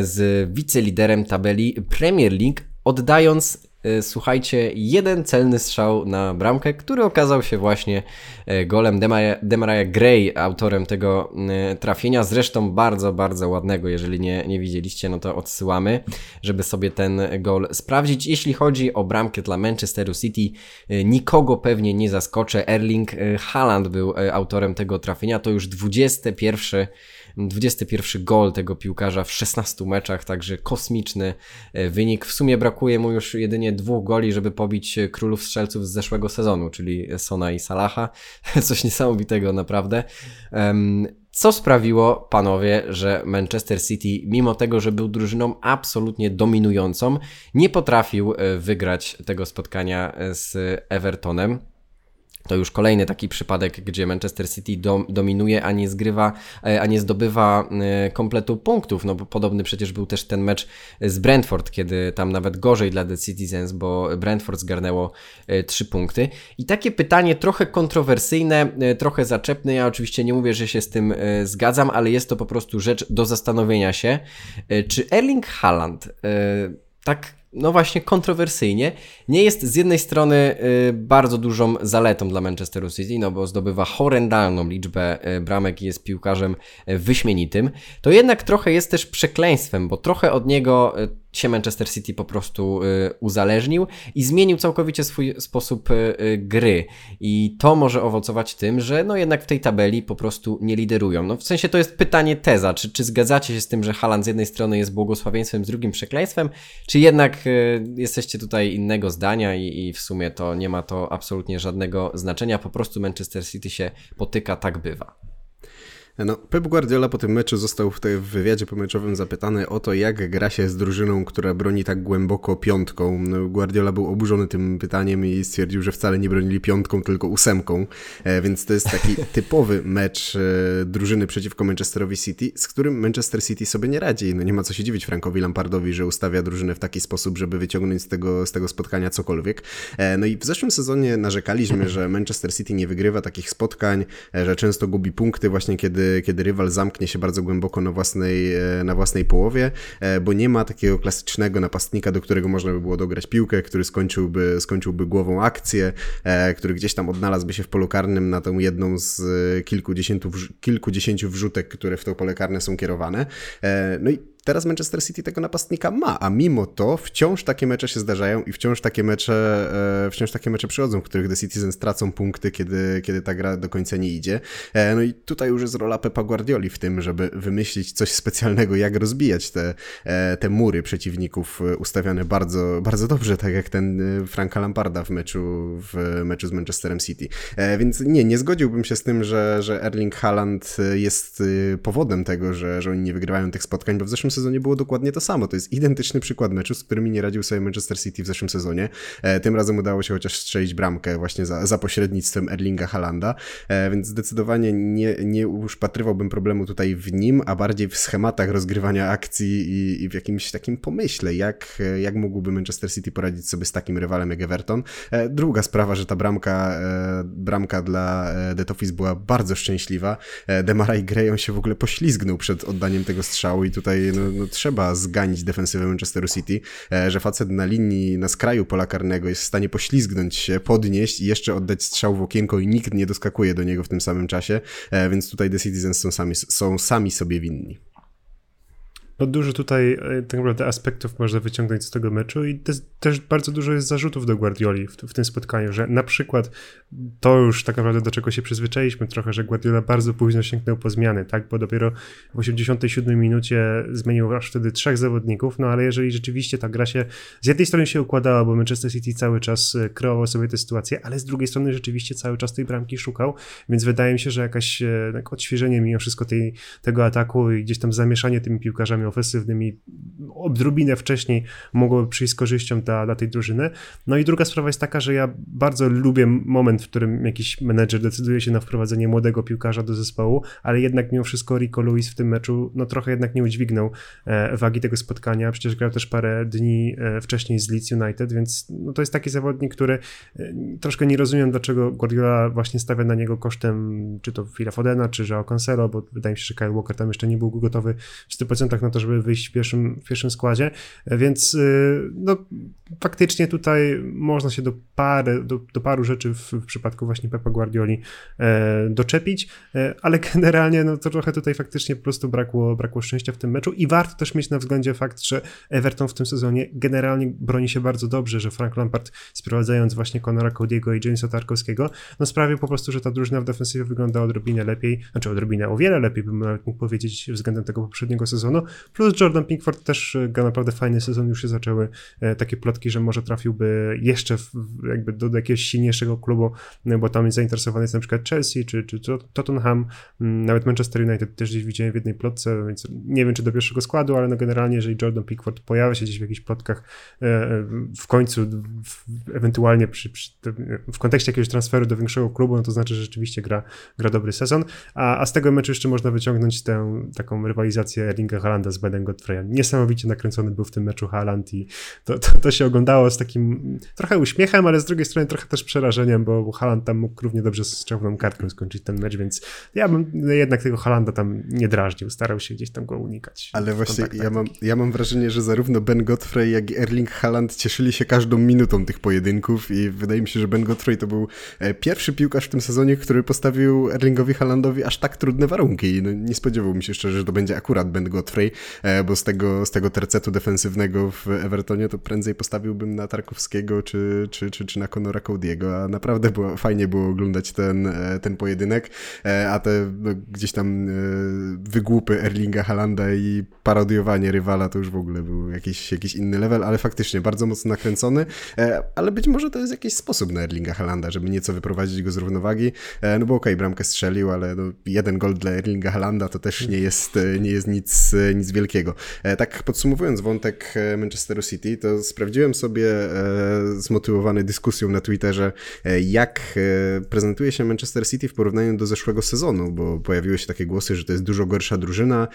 z wiceliderem tabeli Premier League, oddając e, słuchajcie, jeden celny strzał na bramkę, który okazał się właśnie e, golem Demaria Gray, autorem tego e, trafienia. Zresztą bardzo, bardzo ładnego. Jeżeli nie, nie widzieliście, no to odsyłamy, żeby sobie ten gol sprawdzić. Jeśli chodzi o bramkę dla Manchesteru City, nikogo pewnie nie zaskoczę. Erling Haaland był autorem tego trafienia. To już 21 21 gol tego piłkarza w 16 meczach, także kosmiczny e, wynik. W sumie brakuje mu już jedynie dwóch goli, żeby pobić królów strzelców z zeszłego sezonu, czyli Sona i Salaha. Coś niesamowitego naprawdę. Co sprawiło, panowie, że Manchester City, mimo tego, że był drużyną absolutnie dominującą, nie potrafił e, wygrać tego spotkania e, z Evertonem. To już kolejny taki przypadek, gdzie Manchester City dom, dominuje, a nie zgrywa, e, a nie zdobywa e, kompletu punktów. No bo podobny przecież był też ten mecz z Brentford, kiedy tam nawet gorzej dla The Citizens, bo Brentford zgarnęło e, trzy punkty. I takie pytanie trochę kontrowersyjne, trochę zaczepne. Ja oczywiście nie mówię, że się z tym zgadzam, ale jest to po prostu rzecz do zastanowienia się. Czy Erling Haaland tak no właśnie kontrowersyjnie, nie jest z jednej strony y, bardzo dużą zaletą dla Manchesteru City, no bo zdobywa horrendalną liczbę y, bramek i jest piłkarzem y, wyśmienitym, to jednak trochę jest też przekleństwem, bo trochę od niego się Manchester City po prostu y, uzależnił i zmienił całkowicie swój sposób y, y, gry. I to może owocować tym, że no jednak w tej tabeli po prostu nie liderują. No w sensie to jest pytanie teza, czy, czy zgadzacie się z tym, że Haaland z jednej strony jest błogosławieństwem, z drugim przekleństwem, czy jednak jesteście tutaj innego zdania i, i w sumie to nie ma to absolutnie żadnego znaczenia, po prostu Manchester City się potyka, tak bywa. No, Pep Guardiola po tym meczu został w, tej, wywiadzie pomeczowym zapytany o to, jak gra się z drużyną, która broni tak głęboko piątką. No, Guardiola był oburzony tym pytaniem i stwierdził, że wcale nie bronili piątką, tylko ósemką, e, więc to jest taki typowy mecz e, drużyny przeciwko Manchesterowi City, z którym Manchester City sobie nie radzi. No nie ma co się dziwić Frankowi Lampardowi, że ustawia drużynę w taki sposób, żeby wyciągnąć z tego, z tego spotkania cokolwiek. E, no i w zeszłym sezonie narzekaliśmy, że Manchester City nie wygrywa takich spotkań, że często gubi punkty właśnie kiedy kiedy, rywal zamknie się bardzo głęboko na własnej, e, na własnej połowie, e, bo nie ma takiego klasycznego napastnika, do którego można by było dograć piłkę, który skończyłby, skończyłby głową akcję, e, który gdzieś tam odnalazłby się w polu karnym na tą jedną z kilkudziesięciu, kilkudziesięciu wrzutek, które w to pole karne są kierowane. No i Teraz Manchester City tego napastnika ma, a mimo to wciąż takie mecze się zdarzają i wciąż takie mecze, e, wciąż takie mecze przychodzą, w których The Citizens tracą punkty, kiedy, kiedy ta gra do końca nie idzie. E, no i tutaj już jest rola Pepa Guardioli w tym, żeby wymyślić coś specjalnego, jak rozbijać te, e, te mury przeciwników ustawiane bardzo, bardzo dobrze, tak jak ten Franka Lamparda w meczu, w meczu z Manchesterem City. Więc nie, nie zgodziłbym się z tym, że, że Erling Haaland jest powodem tego, że, że oni nie wygrywają tych spotkań, bo w zeszłym sezonie było dokładnie to samo. To jest identyczny przykład meczu, z którymi nie radził sobie Manchester City w zeszłym sezonie. E, tym razem udało się chociaż strzelić bramkę właśnie za, za pośrednictwem Erlinga Halanda, e, więc zdecydowanie nie, nie uszpatrywałbym problemu tutaj w nim, a bardziej w schematach rozgrywania akcji i, i w jakimś takim pomyśle, jak, jak mógłby Manchester City poradzić sobie z takim rywalem jak Everton. E, druga sprawa, że ta bramka, bramka dla Detofis była bardzo szczęśliwa. Demara i on się w ogóle poślizgnął przed oddaniem tego strzału i tutaj no, no, trzeba zganić defensywę Manchesteru City, e, że facet na linii, na skraju pola karnego jest w stanie poślizgnąć się, podnieść i jeszcze oddać strzał w okienko i nikt nie doskakuje do niego w tym samym czasie, e, więc tutaj The Citizens są sami, są sami sobie winni. No dużo tutaj e, tak naprawdę aspektów można wyciągnąć z tego meczu i też bardzo dużo jest zarzutów do Guardioli w, w, tym spotkaniu, że na przykład to już tak naprawdę do czego się przyzwyczailiśmy trochę, że Guardiola bardzo późno sięgnął po zmiany, tak, bo dopiero w 87 minucie zmienił aż wtedy trzech zawodników, no ale jeżeli rzeczywiście ta gra się z jednej strony się układała, bo Manchester City cały czas e, kreował sobie tę sytuację, ale z drugiej strony rzeczywiście cały czas tej bramki szukał, więc wydaje mi się, że jakaś tak, odświeżenie mimo wszystko tej, tego ataku i gdzieś tam zamieszanie tymi piłkarzami ofensywnymi odrobinę wcześniej mogłoby przyjść z korzyścią dla, dla tej drużyny. No i druga sprawa jest taka, że ja bardzo lubię moment, w którym jakiś menedżer decyduje się na wprowadzenie młodego piłkarza do zespołu, ale jednak mimo wszystko Rico Lewis w tym meczu no trochę jednak nie udźwignął e, wagi tego spotkania, przecież grał też parę dni e, wcześniej z Leeds United, więc no to jest taki zawodnik, który e, troszkę nie rozumiem, dlaczego Guardiola właśnie stawia na niego kosztem czy to Phila Fodena, czy Joao Cancelo, bo wydaje mi się, że Kyle Walker tam jeszcze nie był gotowy w 100% na to, żeby wyjść w pierwszym, w pierwszym składzie, więc y, no, faktycznie tutaj można się do, pary, do, do paru rzeczy w, w, przypadku właśnie Pepa Guardioli e, doczepić, e, ale generalnie no, to trochę tutaj faktycznie po prostu brakło, brakło szczęścia w tym meczu i warto też mieć na względzie fakt, że Everton w tym sezonie generalnie broni się bardzo dobrze, że Frank Lampard sprowadzając właśnie Conora Cody'ego i Jamesa Tarkowskiego, no sprawił po prostu, że ta drużyna w defensywie wygląda odrobinę lepiej, znaczy odrobinę o wiele lepiej bym nawet mógł powiedzieć względem tego poprzedniego sezonu, plus Jordan Pinkford też e, gra naprawdę fajny sezon, już się zaczęły e, takie plotki, że może trafiłby jeszcze w, jakby do, do, jakiegoś silniejszego klubu, no bo tam zainteresowany jest na przykład Chelsea czy, czy Tottenham, mm, nawet Manchester United też gdzieś widziałem w jednej plotce, więc nie wiem czy do pierwszego składu, ale no generalnie jeżeli Jordan Pickford pojawia się gdzieś w jakichś plotkach e, w końcu, ewentualnie przy, przy, w kontekście jakiegoś transferu do większego klubu, no to znaczy, że rzeczywiście gra, gra dobry sezon, a, a z tego meczu jeszcze można wyciągnąć tę taką rywalizację Erlinga Halanda z Benem Godfreya. Niesamowicie nakręcony był w tym meczu Haaland i to, to, to, się oglądało z takim trochę uśmiechem, ale z drugiej strony trochę też przerażeniem, bo Haaland tam mógł równie dobrze z czerwoną kartką skończyć ten mecz, więc ja bym jednak tego Haalanda tam nie drażnił, starał się gdzieś tam go unikać. Ale właśnie ja mam, ja mam wrażenie, że zarówno Ben Godfrey, jak i Erling Haaland cieszyli się każdą minutą tych pojedynków i wydaje mi się, że Ben Godfrey to był e, pierwszy piłkarz w tym sezonie, który postawił Erlingowi Haalandowi aż tak trudne warunki. No, nie spodziewał mi się szczerze, że to będzie akurat Ben Godfrey, bo z tego, z tego tercetu defensywnego w Evertonie to prędzej postawiłbym na Tarkowskiego czy, czy, czy, czy na Conora Cody'ego, a naprawdę było, fajnie było oglądać ten, e, ten pojedynek, e, a te no, gdzieś tam wygłupy Erlinga Halanda i parodiowanie rywala to już w ogóle był jakiś, jakiś inny level, ale faktycznie bardzo mocno nakręcony, ale być może to jest jakiś sposób na Erlinga Halanda, żeby nieco wyprowadzić go z równowagi, no bo okej, okay, bramkę strzelił, ale no, jeden gol dla Erlinga Halanda to też nie jest, nie jest nic, nic wielkiego. E, tak podsumowując wątek e, Manchesteru City, to sprawdziłem sobie e, zmotywowany dyskusją na Twitterze, jak prezentuje się Manchester City w porównaniu do zeszłego sezonu, bo pojawiły się takie głosy, że to jest dużo gorsza drużyna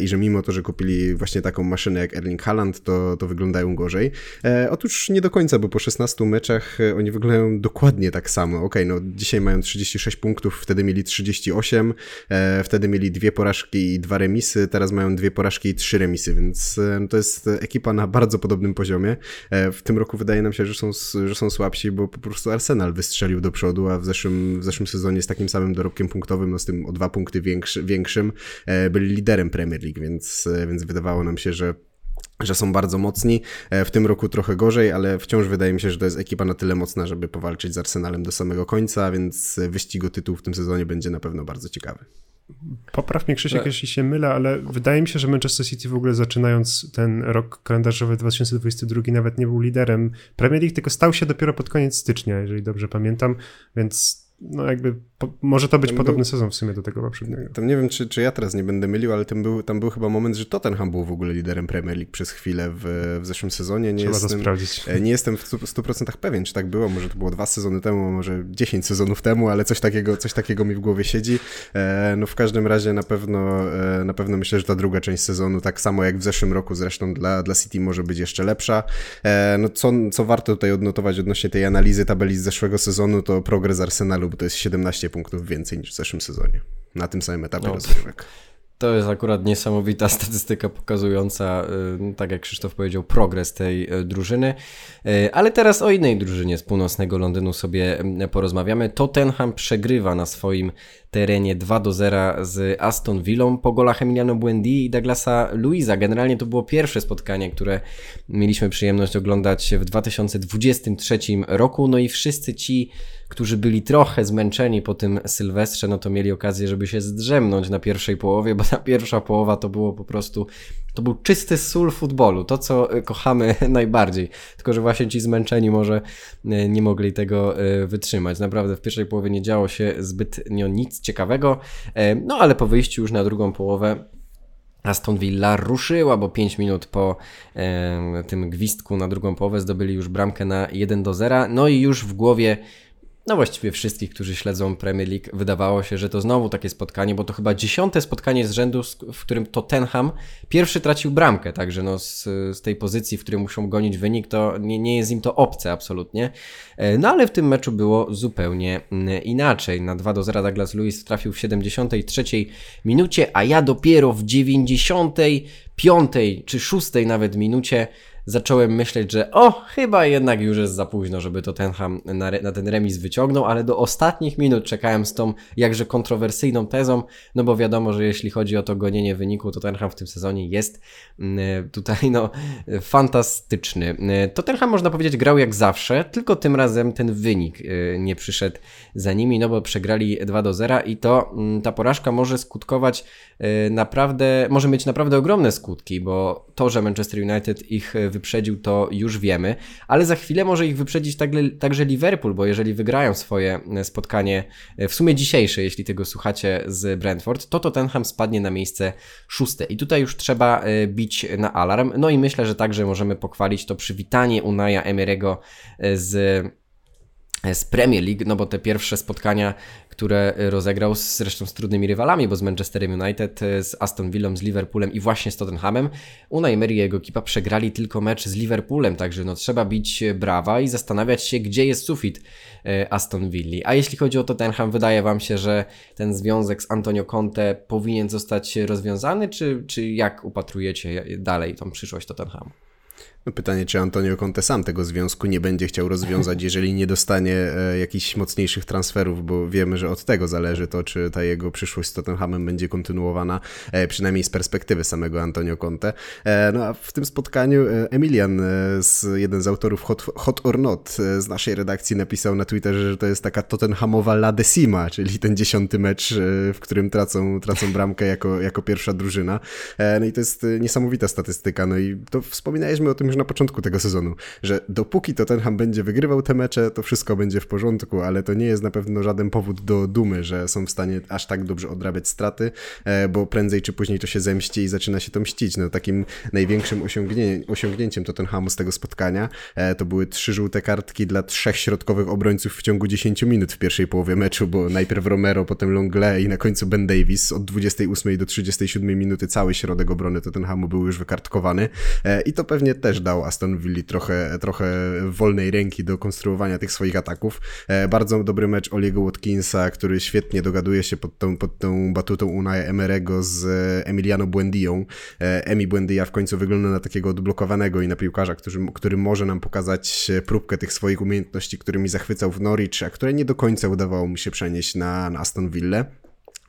i że mimo to, że kupili właśnie taką maszynę jak Erling Haaland, to, to wyglądają gorzej. Otóż nie do końca, bo po 16 meczach oni wyglądają dokładnie tak samo. Ok, no dzisiaj mają 36 punktów, wtedy mieli 38, wtedy mieli dwie porażki i dwa remisy, teraz mają dwie porażki i trzy remisy, więc e, to jest ekipa na bardzo podobnym poziomie. E, w tym roku wydaje nam się, że są, że są słabsi, bo po prostu Arsenal wystrzelił do przodu, a w zeszłym, w zeszłym sezonie z takim samym dorobkiem punktowym, no z tym o dwa punkty większy, większym, e, byli liderem Premier League, więc, więc wydawało nam się, że że są bardzo mocni. W tym roku trochę gorzej, ale wciąż wydaje mi się, że to jest ekipa na tyle mocna, żeby powalczyć z Arsenalem do samego końca, więc wyścig o tytuł w tym sezonie będzie na pewno bardzo ciekawy. Popraw mnie Krzysiek, jeśli się mylę, ale wydaje mi się, że Manchester City w ogóle zaczynając ten rok kalendarzowy 2022 nawet nie był liderem. Premier League, tylko stał się dopiero pod koniec stycznia, jeżeli dobrze pamiętam, więc no jakby po, może to być tam podobny był, sezon w sumie do tego poprzedniego. Tam nie wiem, czy, czy ja teraz nie będę mylił, ale tam był, tam był chyba moment, że Tottenham był w ogóle liderem Premier League przez chwilę w, w zeszłym sezonie. Nie Trzeba jestem, to sprawdzić. E, nie jestem w 100% pewien, czy tak było. Może to było dwa sezony temu, może 10 sezonów temu, ale coś takiego, coś takiego mi w głowie siedzi. E, no w każdym razie na pewno, e, na pewno myślę, że ta druga część sezonu, tak samo jak w zeszłym roku zresztą dla, dla City może być jeszcze lepsza. No co, co warto tutaj odnotować odnośnie tej analizy tabeli z zeszłego sezonu, to progres Arsenalu, bo to jest 17 punktów więcej niż w zeszłym sezonie. Na tym samym etapie no. rozgrywek. To jest akurat niesamowita statystyka pokazująca, y, tak jak Krzysztof powiedział, progres tej y, drużyny. Y, ale teraz o innej drużynie z północnego Londynu sobie porozmawiamy. Tottenham przegrywa na swoim terenie 2 do 0 z Aston Villą po golach Emiliano Buendi i Douglasa Luiza. Generalnie to było pierwsze spotkanie, które mieliśmy przyjemność oglądać w 2023 roku. No i wszyscy ci którzy byli trochę zmęczeni po tym Sylwestrze, no to mieli okazję, żeby się zdrzemnąć na pierwszej połowie, bo ta pierwsza połowa to było po prostu, to był czysty sól futbolu, to co kochamy najbardziej. Tylko, że właśnie ci zmęczeni może e, nie mogli tego e, wytrzymać. Naprawdę w pierwszej połowie nie działo się zbytnio nic ciekawego, e, no ale po wyjściu już na drugą połowę Aston Villa ruszyła, bo 5 minut po e, tym gwizdku na drugą połowę zdobyli już bramkę na 1 do 0. No i już w głowie no właściwie wszystkich, którzy śledzą Premier League, wydawało się, że to znowu takie spotkanie, bo to chyba dziesiąte spotkanie z rzędu, w którym Tottenham pierwszy tracił bramkę, także no z, z tej pozycji, w której muszą gonić wynik, to nie, nie jest im to obce absolutnie. E, no ale w tym meczu było zupełnie mm, inaczej. Na 2 do 0 Douglas Lewis trafił w 73 minucie, a ja dopiero w 95 czy 6 nawet minucie zacząłem myśleć, że o, chyba jednak już jest za późno, żeby Tottenham na, na ten remis wyciągnął, ale do ostatnich minut czekałem z tą jakże kontrowersyjną tezą, no bo wiadomo, że jeśli chodzi o to gonienie wyniku, Tottenham w tym sezonie jest mm, tutaj no fantastyczny. Tottenham można powiedzieć grał jak zawsze, tylko tym razem ten wynik y, nie przyszedł za nimi, no bo przegrali 2 do 0 i to mm, ta porażka może skutkować y, naprawdę, może mieć naprawdę ogromne skutki, bo to, że Manchester United ich wyprzedził, to już wiemy, ale za chwilę może ich wyprzedzić także Liverpool, bo jeżeli wygrają swoje e, spotkanie, e, w sumie dzisiejsze, jeśli tego słuchacie z Brentford, to Tottenham spadnie na miejsce szóste. I tutaj już trzeba e, bić na alarm. No i myślę, że także możemy pochwalić to przywitanie Unaja Emerego z z Premier League, no bo te pierwsze spotkania które rozegrał z, zresztą z trudnymi rywalami, bo z Manchesterem United, z Aston Villą, z Liverpoolem i właśnie z Tottenhamem. Unai Emery i jego ekipa przegrali tylko mecz z Liverpoolem, także no trzeba bić brawa i zastanawiać się, gdzie jest sufit Aston Villa. A jeśli chodzi o Tottenham, wydaje Wam się, że ten związek z Antonio Conte powinien zostać rozwiązany, czy, czy jak upatrujecie dalej tą przyszłość Tottenhamu? Pytanie, czy Antonio Conte sam tego związku nie będzie chciał rozwiązać, jeżeli nie dostanie e, jakichś mocniejszych transferów, bo wiemy, że od tego zależy to, czy ta jego przyszłość z Tottenhamem będzie kontynuowana, e, przynajmniej z perspektywy samego Antonio Conte. E, no a w tym spotkaniu Emilian, jeden z autorów Hot, Hot or Not z naszej redakcji napisał na Twitterze, że to jest taka Tottenhamowa La Decima, czyli ten dziesiąty mecz, w którym tracą, tracą bramkę jako, jako pierwsza drużyna. No i to jest niesamowita statystyka. No i to wspominaliśmy o tym już na początku tego sezonu, że dopóki Tottenham będzie wygrywał te mecze, to wszystko będzie w porządku, ale to nie jest na pewno żaden powód do dumy, że są w stanie aż tak dobrze odrabiać straty, e, bo prędzej czy później to się zemści i zaczyna się to mścić. No, takim największym osiągnię osiągnięciem Tottenhamu z tego spotkania e, to były trzy żółte kartki dla trzech środkowych obrońców w ciągu 10 minut w pierwszej połowie meczu, bo najpierw Romero, potem Longley i na końcu Ben Davis. Od 28 do 37 minuty cały środek obrony Tottenhamu był już wykartkowany e, i to pewnie też dał Aston Villa trochę, trochę wolnej ręki do konstruowania tych swoich ataków. E, bardzo dobry mecz Oliego Watkinsa, który świetnie dogaduje się pod tą, pod tą batutą Unai Emerego z Emiliano Buendią. E, Emi Buendia w końcu wygląda na takiego odblokowanego i na piłkarza, który, który może nam pokazać próbkę tych swoich umiejętności, którymi zachwycał w Norwich, a które nie do końca udawało mu się przenieść na, na Aston Villa.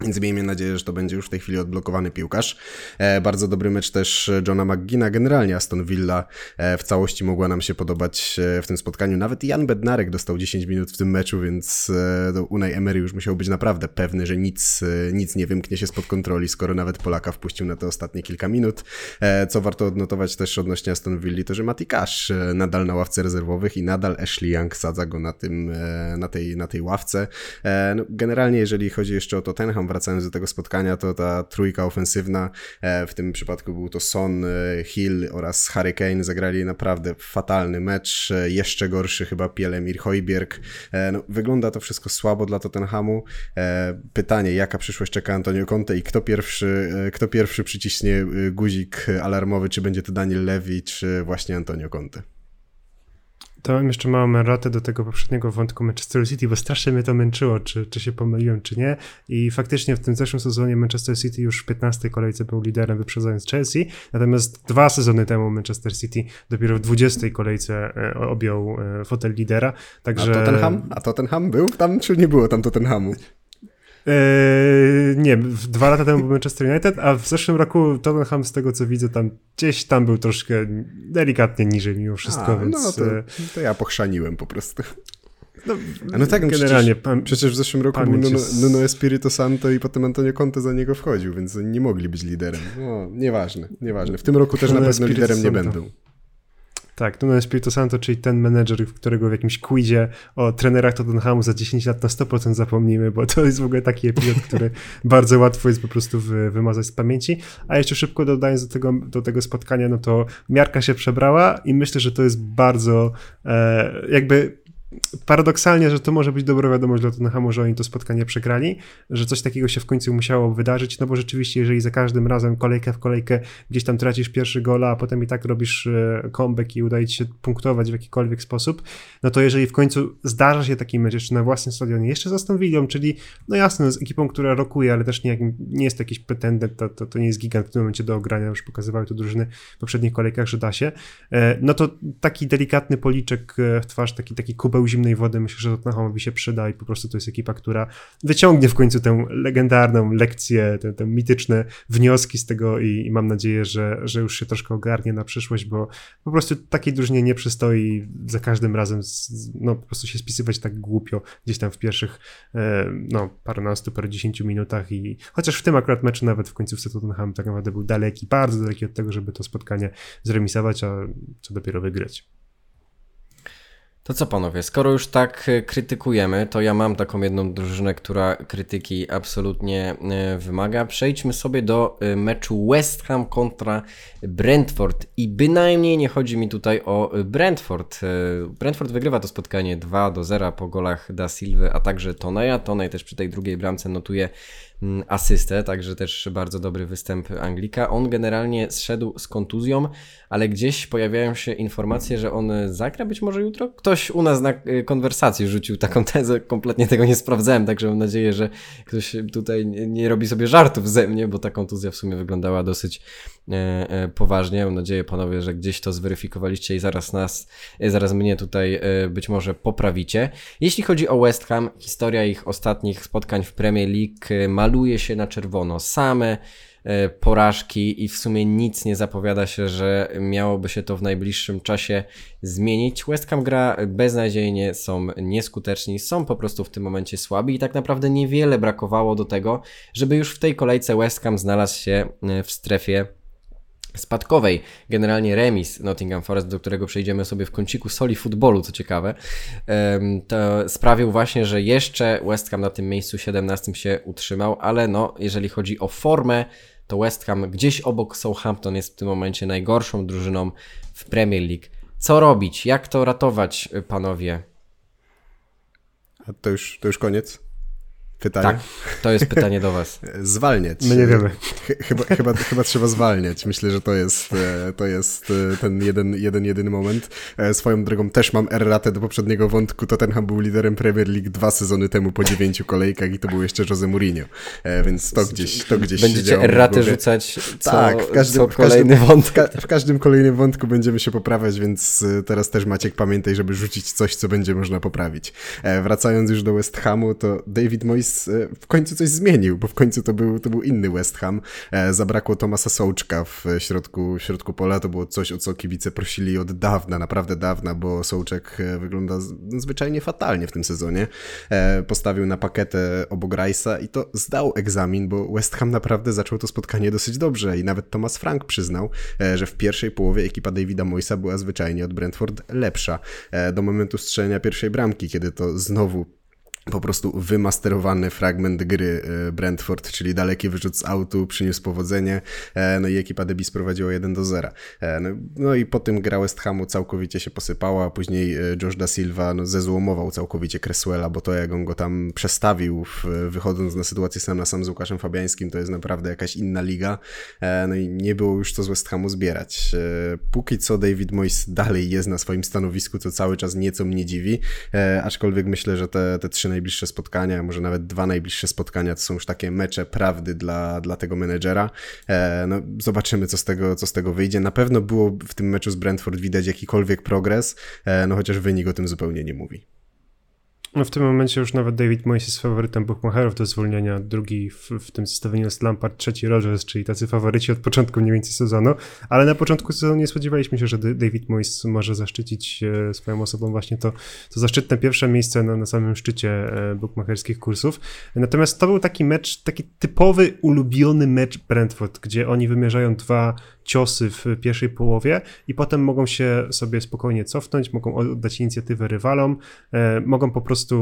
Więc miejmy nadzieję, że to będzie już w tej chwili odblokowany piłkarz. E, bardzo dobry mecz też Johna McGina. Generalnie Aston Villa e, w całości mogła nam się podobać e, w tym spotkaniu. Nawet Jan Bednarek dostał 10 minut w tym meczu, więc e, Unai Emery już musiał być naprawdę pewny, że nic, e, nic nie wymknie się spod kontroli, skoro nawet Polaka wpuścił na te ostatnie kilka minut. E, co warto odnotować też odnośnie Aston Villa, to że Mati Cash nadal na ławce rezerwowych i nadal Ashley Young sadza go na, tym, na, tej, na tej ławce. No, generalnie jeżeli chodzi jeszcze o Tottenham, wracając do tego spotkania, to ta trójka ofensywna, e, w tym przypadku był to Son, e, Hill oraz Harry Kane, zagrali naprawdę fatalny mecz, e, jeszcze gorszy chyba Pielemir Hojbjerg. No, wygląda to wszystko słabo dla Tottenhamu. Pytanie, jaka przyszłość czeka Antonio Conte i kto pierwszy, kto pierwszy przyciśnie guzik alarmowy, czy będzie to Daniel Levy, czy właśnie Antonio Conte? To mam jeszcze małą ratę do tego poprzedniego wątku Manchester City, bo strasznie mnie to męczyło, czy, czy się pomyliłem, czy nie. I faktycznie w tym zeszłym sezonie Manchester City już w 15 kolejce był liderem, wyprzedzając Chelsea. Natomiast dwa sezony temu Manchester City dopiero w 20 kolejce e, objął e, fotel lidera. Także... A Tottenham? A Tottenham był tam, czy nie było tam Tottenhamu? Eee, nie, dwa lata temu był Manchester United, a w zeszłym roku Tottenham, z tego co widzę, tam gdzieś tam był troszkę delikatnie niżej mimo wszystko, a, więc... No to, e, to ja pochrzaniłem po prostu. No, no tak, no generalnie. Przecież, przecież w zeszłym roku był Nuno, jest... Nuno Espirito Santo i potem Antonio Conte za niego wchodził, więc nie mogli być liderem. No, nieważne, nieważne. W tym roku też Nuno na pewno Espirito liderem Santo. nie będą. Tak, Nuno Espirito Santo, czyli ten menedżer, którego w jakimś quizie o trenerach Tottenhamu za 10 lat na 100% zapomnimy, bo to jest w ogóle taki epizod, który bardzo łatwo jest po prostu wy, wymazać z pamięci. A jeszcze szybko dodając do tego, do tego spotkania, no to miarka się przebrała i myślę, że to jest bardzo e, jakby paradoksalnie, że to może być dobra wiadomość dla Tottenhamu, że oni to spotkanie przegrali, że coś takiego się w końcu musiało wydarzyć, no bo rzeczywiście, jeżeli za każdym razem kolejkę w kolejkę gdzieś tam tracisz pierwszy gola, a potem i tak robisz e, comeback i udaje ci się punktować w jakikolwiek sposób, no to jeżeli w końcu zdarza się taki mecz jeszcze na własnym stadionie, jeszcze z Aston Villą, czyli no jasne, z ekipą, która rokuje, ale też nie, nie jest to jakiś pretendent, to, to, to nie jest gigant w tym momencie do ogrania, już pokazywały to drużyny w poprzednich kolejkach, że da się, e, no to taki delikatny policzek e, w twarz, taki, taki kubeł zimnej wody, myślę, że Tottenhamowi się przyda i po prostu to jest ekipa, która wyciągnie w końcu tę legendarną lekcję, te, te mityczne wnioski z tego i, i, mam nadzieję, że, że już się troszkę ogarnie na przyszłość, bo po prostu takiej drużynie nie przystoi za każdym razem z, no, po prostu się spisywać tak głupio gdzieś tam w pierwszych e, no, parunastu, dziesięciu minutach i chociaż w tym akurat meczu nawet w końcówce Tottenham tak naprawdę był daleki, bardzo daleki od tego, żeby to spotkanie zremisować, a co dopiero wygrać. To co panowie, skoro już tak e, krytykujemy, to ja mam taką jedną drużynę, która krytyki absolutnie e, wymaga. Przejdźmy sobie do e, meczu West Ham kontra Brentford i bynajmniej nie chodzi mi tutaj o Brentford. Brentford wygrywa to spotkanie 2 do 0 po golach Da Silva, a także Toneja. Tonej też przy tej drugiej bramce notuje asystę, także też bardzo dobry występ Anglika. On generalnie zszedł z kontuzją, ale gdzieś pojawiają się informacje, że on zagra być może jutro. Ktoś u nas na y, konwersacji rzucił taką tezę, kompletnie tego nie sprawdzałem, także mam nadzieję, że ktoś tutaj nie robi sobie żartów ze mnie, bo ta kontuzja w sumie wyglądała dosyć e, e, poważnie. Mam nadzieję, panowie, że gdzieś to zweryfikowaliście i zaraz nas, e, zaraz mnie tutaj być może poprawicie. Jeśli chodzi o West Ham, historia ich ostatnich spotkań w Premier League ma maluje się na czerwono. Same e, porażki i w sumie nic nie zapowiada się, że miałoby się to w najbliższym czasie zmienić. West Ham gra beznadziejnie, są nieskuteczni, są po prostu w tym momencie słabi i tak naprawdę niewiele brakowało do tego, żeby już w tej kolejce West Ham znalazł się e, w strefie spadkowej. Generalnie remis Nottingham Forest, do którego przejdziemy sobie w kąciku soli futbolu, co ciekawe, to sprawił właśnie, że jeszcze West Ham na tym miejscu 17 się utrzymał, ale no, jeżeli chodzi o formę, to West Ham gdzieś obok Southampton jest w tym momencie najgorszą drużyną w Premier League. Co robić? Jak to ratować, panowie? A to już, to już koniec? Pytanie? Tak, to jest pytanie do Was. Zwalniać. My nie wiemy. Chyba, chyba, chyba trzeba zwalniać. Myślę, że to jest, e, to jest e, ten jeden, jeden, jedyny moment. E, swoją drogą też mam erratę do poprzedniego wątku. Tottenham był liderem Premier League dwa sezony temu po dziewięciu kolejkach i to był jeszcze Jose Mourinho. Więc to gdzieś, to gdzieś Będziecie erratę rzucać co, tak, w każdym, co kolejny w każdym, wątek. W każdym kolejnym wątku będziemy się poprawiać, więc teraz też Maciek pamiętaj, żeby rzucić coś, co będzie można poprawić. Wracając już do West Hamu, to David Moyes E, w końcu coś zmienił, bo w końcu to był, to był inny West Ham. E, zabrakło Tomasa Sołczka w środku, w środku pola. To było coś, o co kibice prosili od dawna, naprawdę dawna, bo Sołczek e, wygląda zwyczajnie fatalnie w tym sezonie. Postawił na paketę obok Rice'a i to zdał egzamin, bo West Ham naprawdę zaczął to spotkanie dosyć dobrze i nawet Thomas Frank przyznał, że w pierwszej połowie ekipa Davida Moysa była zwyczajnie od Brentford lepsza. Do momentu strzelenia pierwszej bramki, kiedy to znowu po prostu wymasterowany fragment gry e, Brentford, czyli daleki wyrzut z autu, przyniósł powodzenie, e, no i ekipa Debis prowadziła 1 do 0. E, no, no, i po tym gra West Hamu całkowicie się posypała, a później Josh da Silva no, zezłomował całkowicie Cresswella, bo to jak on go tam przestawił, wychodząc na sytuację sam na sam z Łukaszem Fabiańskim, to jest naprawdę jakaś inna liga, no i nie było już co z West Hamu zbierać. Póki co David Moyes dalej jest na swoim stanowisku, co cały czas nieco mnie dziwi, aczkolwiek myślę, że te, te trzy najbliższe spotkania, może nawet dwa najbliższe spotkania, to są już takie mecze prawdy dla, dla tego menedżera. E, no, zobaczymy, co z, tego, co z tego wyjdzie. Na pewno było w tym meczu z Brentford widać jakikolwiek progres, e, no chociaż wynik o tym zupełnie nie mówi. No w tym momencie już nawet David Moyes jest faworytem Buchmacherów do zwolnienia. Drugi w, w tym zestawieniu jest Lampard, trzeci Rogers, czyli tacy faworyci od początku mniej więcej sezonu. Ale na początku sezonu nie spodziewaliśmy się, że David Moyes może zaszczycić e, swoją osobą właśnie to, to zaszczytne pierwsze miejsce na, na samym szczycie e, bukmacherskich kursów. Natomiast to był taki mecz, taki typowy, ulubiony mecz Brentford, gdzie oni wymierzają dwa ciosy w pierwszej połowie i potem mogą się sobie spokojnie cofnąć, mogą oddać inicjatywę rywalom, e, mogą po prostu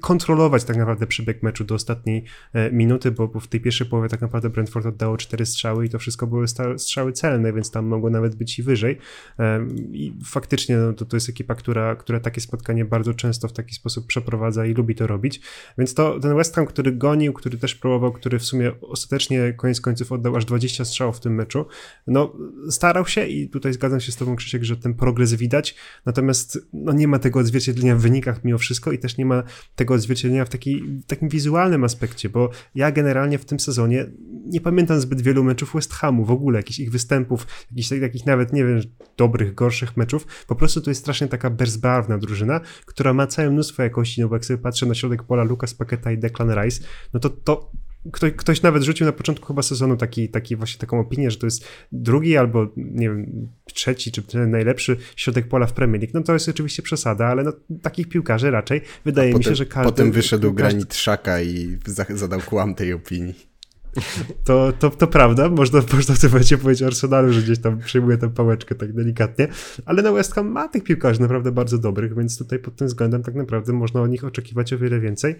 kontrolować tak naprawdę przebieg meczu do ostatniej e, minuty, bo, w tej pierwszej połowie tak naprawdę Brentford oddało cztery strzały i to wszystko były strzały celne, więc tam mogło nawet być i wyżej. E, I faktycznie no, to, to jest ekipa, która, która takie spotkanie bardzo często w taki sposób przeprowadza i lubi to robić, więc to ten West Ham, który gonił, który też próbował, który w sumie ostatecznie koniec końców oddał aż 20 strzałów w tym meczu, no starał się i tutaj zgadzam się z tobą Krzysiek, że ten progres widać, natomiast no, nie ma tego odzwierciedlenia w wynikach mimo wszystko i też nie ma tego odzwierciedlenia w, taki, w takim wizualnym aspekcie, bo ja generalnie w tym sezonie nie pamiętam zbyt wielu meczów West Hamu, w ogóle jakichś ich występów, jakichś takich nawet, nie wiem, dobrych, gorszych meczów, po prostu to jest strasznie taka bezbarwna drużyna, która ma całe mnóstwo jakości, no bo jak sobie patrzę na środek pola Lucas Paqueta i Declan Rice, no to to Ktoś, ktoś nawet rzucił na początku chyba sezonu taki, taki właśnie taką opinię, że to jest drugi albo nie wiem, trzeci czy najlepszy środek pola w Premier League. No to jest oczywiście przesada, ale no, takich piłkarzy raczej wydaje mi się, że każdy... Potem wyszedł każdy... Granit Szaka i zadał kłam tej opinii. To, to, to prawda, można, można w tym momencie powiedzieć Arsenalu, że gdzieś tam przyjmuje tę pałeczkę tak delikatnie, ale na West Ham ma tych piłkarzy naprawdę bardzo dobrych, więc tutaj pod tym względem tak naprawdę można o nich oczekiwać o wiele więcej.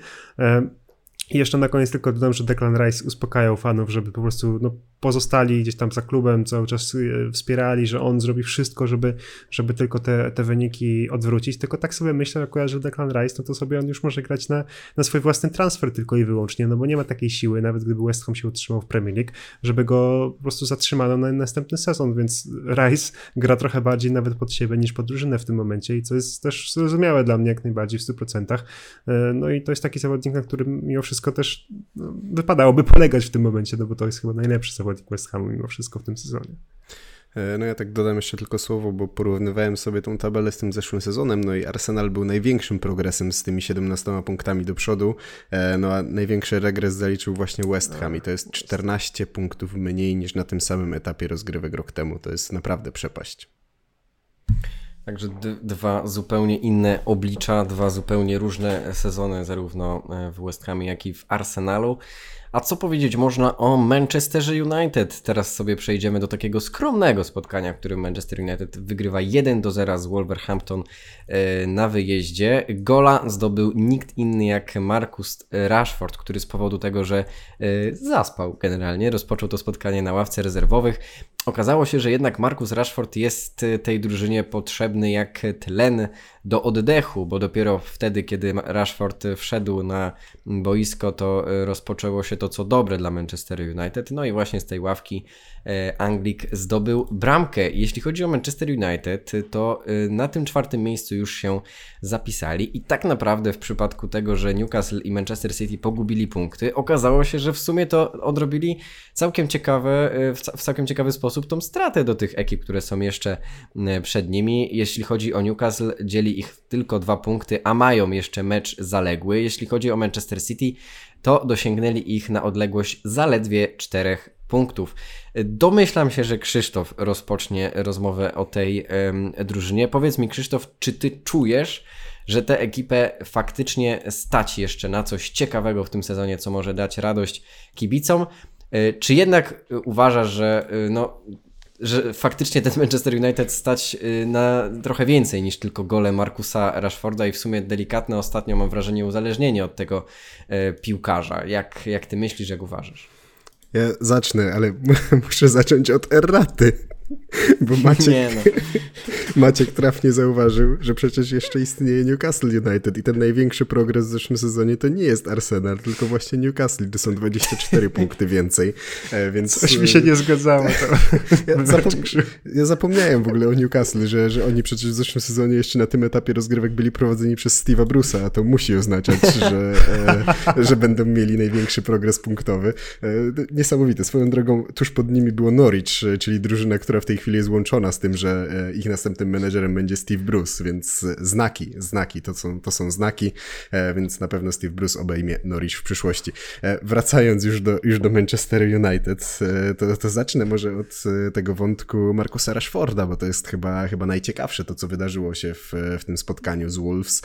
I jeszcze na koniec tylko dodam, że Declan Rice uspokajał fanów, żeby po prostu no, pozostali gdzieś tam za klubem, cały czas e, wspierali, że on zrobi wszystko, żeby, żeby tylko te, te wyniki odwrócić. Tylko tak sobie myślę, jak kojarzę Declan Rice, no to sobie on już może grać na, na swój własny transfer tylko i wyłącznie, no bo nie ma takiej siły, nawet gdyby West Ham się utrzymał w Premier League, żeby go po prostu zatrzymano na następny sezon, więc Rice gra trochę bardziej nawet pod siebie niż pod drużynę w tym momencie i co jest też zrozumiałe dla mnie jak najbardziej w 100%. E, no i to jest taki zawodnik, na którym mimo wszystko też no, wypadałoby polegać w tym momencie, no bo to jest chyba najlepszy zawodnik West Hamu mimo wszystko w tym sezonie. E, no ja tak dodam jeszcze tylko słowo, bo porównywałem sobie tą tabelę z tym zeszłym sezonem, no i Arsenal był największym progresem z tymi 17 punktami do przodu, e, no a największy regres zaliczył właśnie West Ham i to jest 14 punktów mniej niż na tym samym etapie rozgrywek rok temu. To jest naprawdę przepaść. Także dwa zupełnie inne oblicza, dwa zupełnie różne sezony, zarówno e, w West Hamie, jak i w Arsenalu. A co powiedzieć można o Manchesterze United? Teraz sobie przejdziemy do takiego skromnego spotkania, w którym Manchester United wygrywa 1 do 0 z Wolverhampton e, na wyjeździe. Gola zdobył nikt inny jak Marcus Rashford, który z powodu tego, że e, zaspał generalnie, rozpoczął to spotkanie na ławce rezerwowych. Okazało się, że jednak Marcus Rashford jest tej drużynie potrzebny jak tlen do oddechu, bo dopiero wtedy, kiedy Rashford wszedł na boisko, to rozpoczęło się to co dobre dla Manchester United. No i właśnie z tej ławki E, Anglik zdobył bramkę. Jeśli chodzi o Manchester United, to na tym czwartym miejscu już się zapisali i tak naprawdę w przypadku tego, że Newcastle i Manchester City pogubili punkty, okazało się, że w sumie to odrobili całkiem ciekawe, w całkiem ciekawy sposób tą stratę do tych ekip, które są jeszcze przed nimi. Jeśli chodzi o Newcastle, dzieli ich tylko dwa punkty, a mają jeszcze mecz zaległy. Jeśli chodzi o Manchester City, to dosięgnęli ich na odległość zaledwie czterech punktów. Domyślam się, że Krzysztof rozpocznie rozmowę o tej um, drużynie. Powiedz mi, Krzysztof, czy ty czujesz, że tę ekipę faktycznie stać jeszcze na coś ciekawego w tym sezonie, co może dać radość kibicom? E, czy jednak uważasz, że e, no, że faktycznie ten Manchester United stać na trochę więcej niż tylko gole Markusa Rashforda i w sumie delikatne ostatnio mam wrażenie uzależnienie od tego e, piłkarza. Jak, jak ty myślisz, jak uważasz? Ja zacznę, ale muszę zacząć od erraty. Bo Maciek, no. Maciek trafnie zauważył, że przecież jeszcze istnieje Newcastle United i ten największy progres w zeszłym sezonie to nie jest Arsenal, tylko właśnie Newcastle, gdzie są 24 punkty więcej, e, więc... Coś mi się nie zgadzało. To ja, zapom ja zapomniałem w ogóle o Newcastle, że, że oni przecież w zeszłym sezonie jeszcze na tym etapie rozgrywek byli prowadzeni przez Steve'a Bruce'a, a to musi oznaczać, że, e, że będą mieli największy progres punktowy. E, niesamowite. Swoją drogą tuż pod nimi było Norwich, czyli drużyna, która w tej chwili jest łączona z tym, że e, ich następnym menedżerem będzie Steve Bruce, więc znaki, znaki, to są, to są znaki, e, więc na pewno Steve Bruce obejmie Norwich w przyszłości. E, wracając już do, już do Manchester United, to, to zacznę może od tego wątku Markusa Rashforda, bo to jest chyba, chyba najciekawsze to, co wydarzyło się w, w tym spotkaniu z Wolves,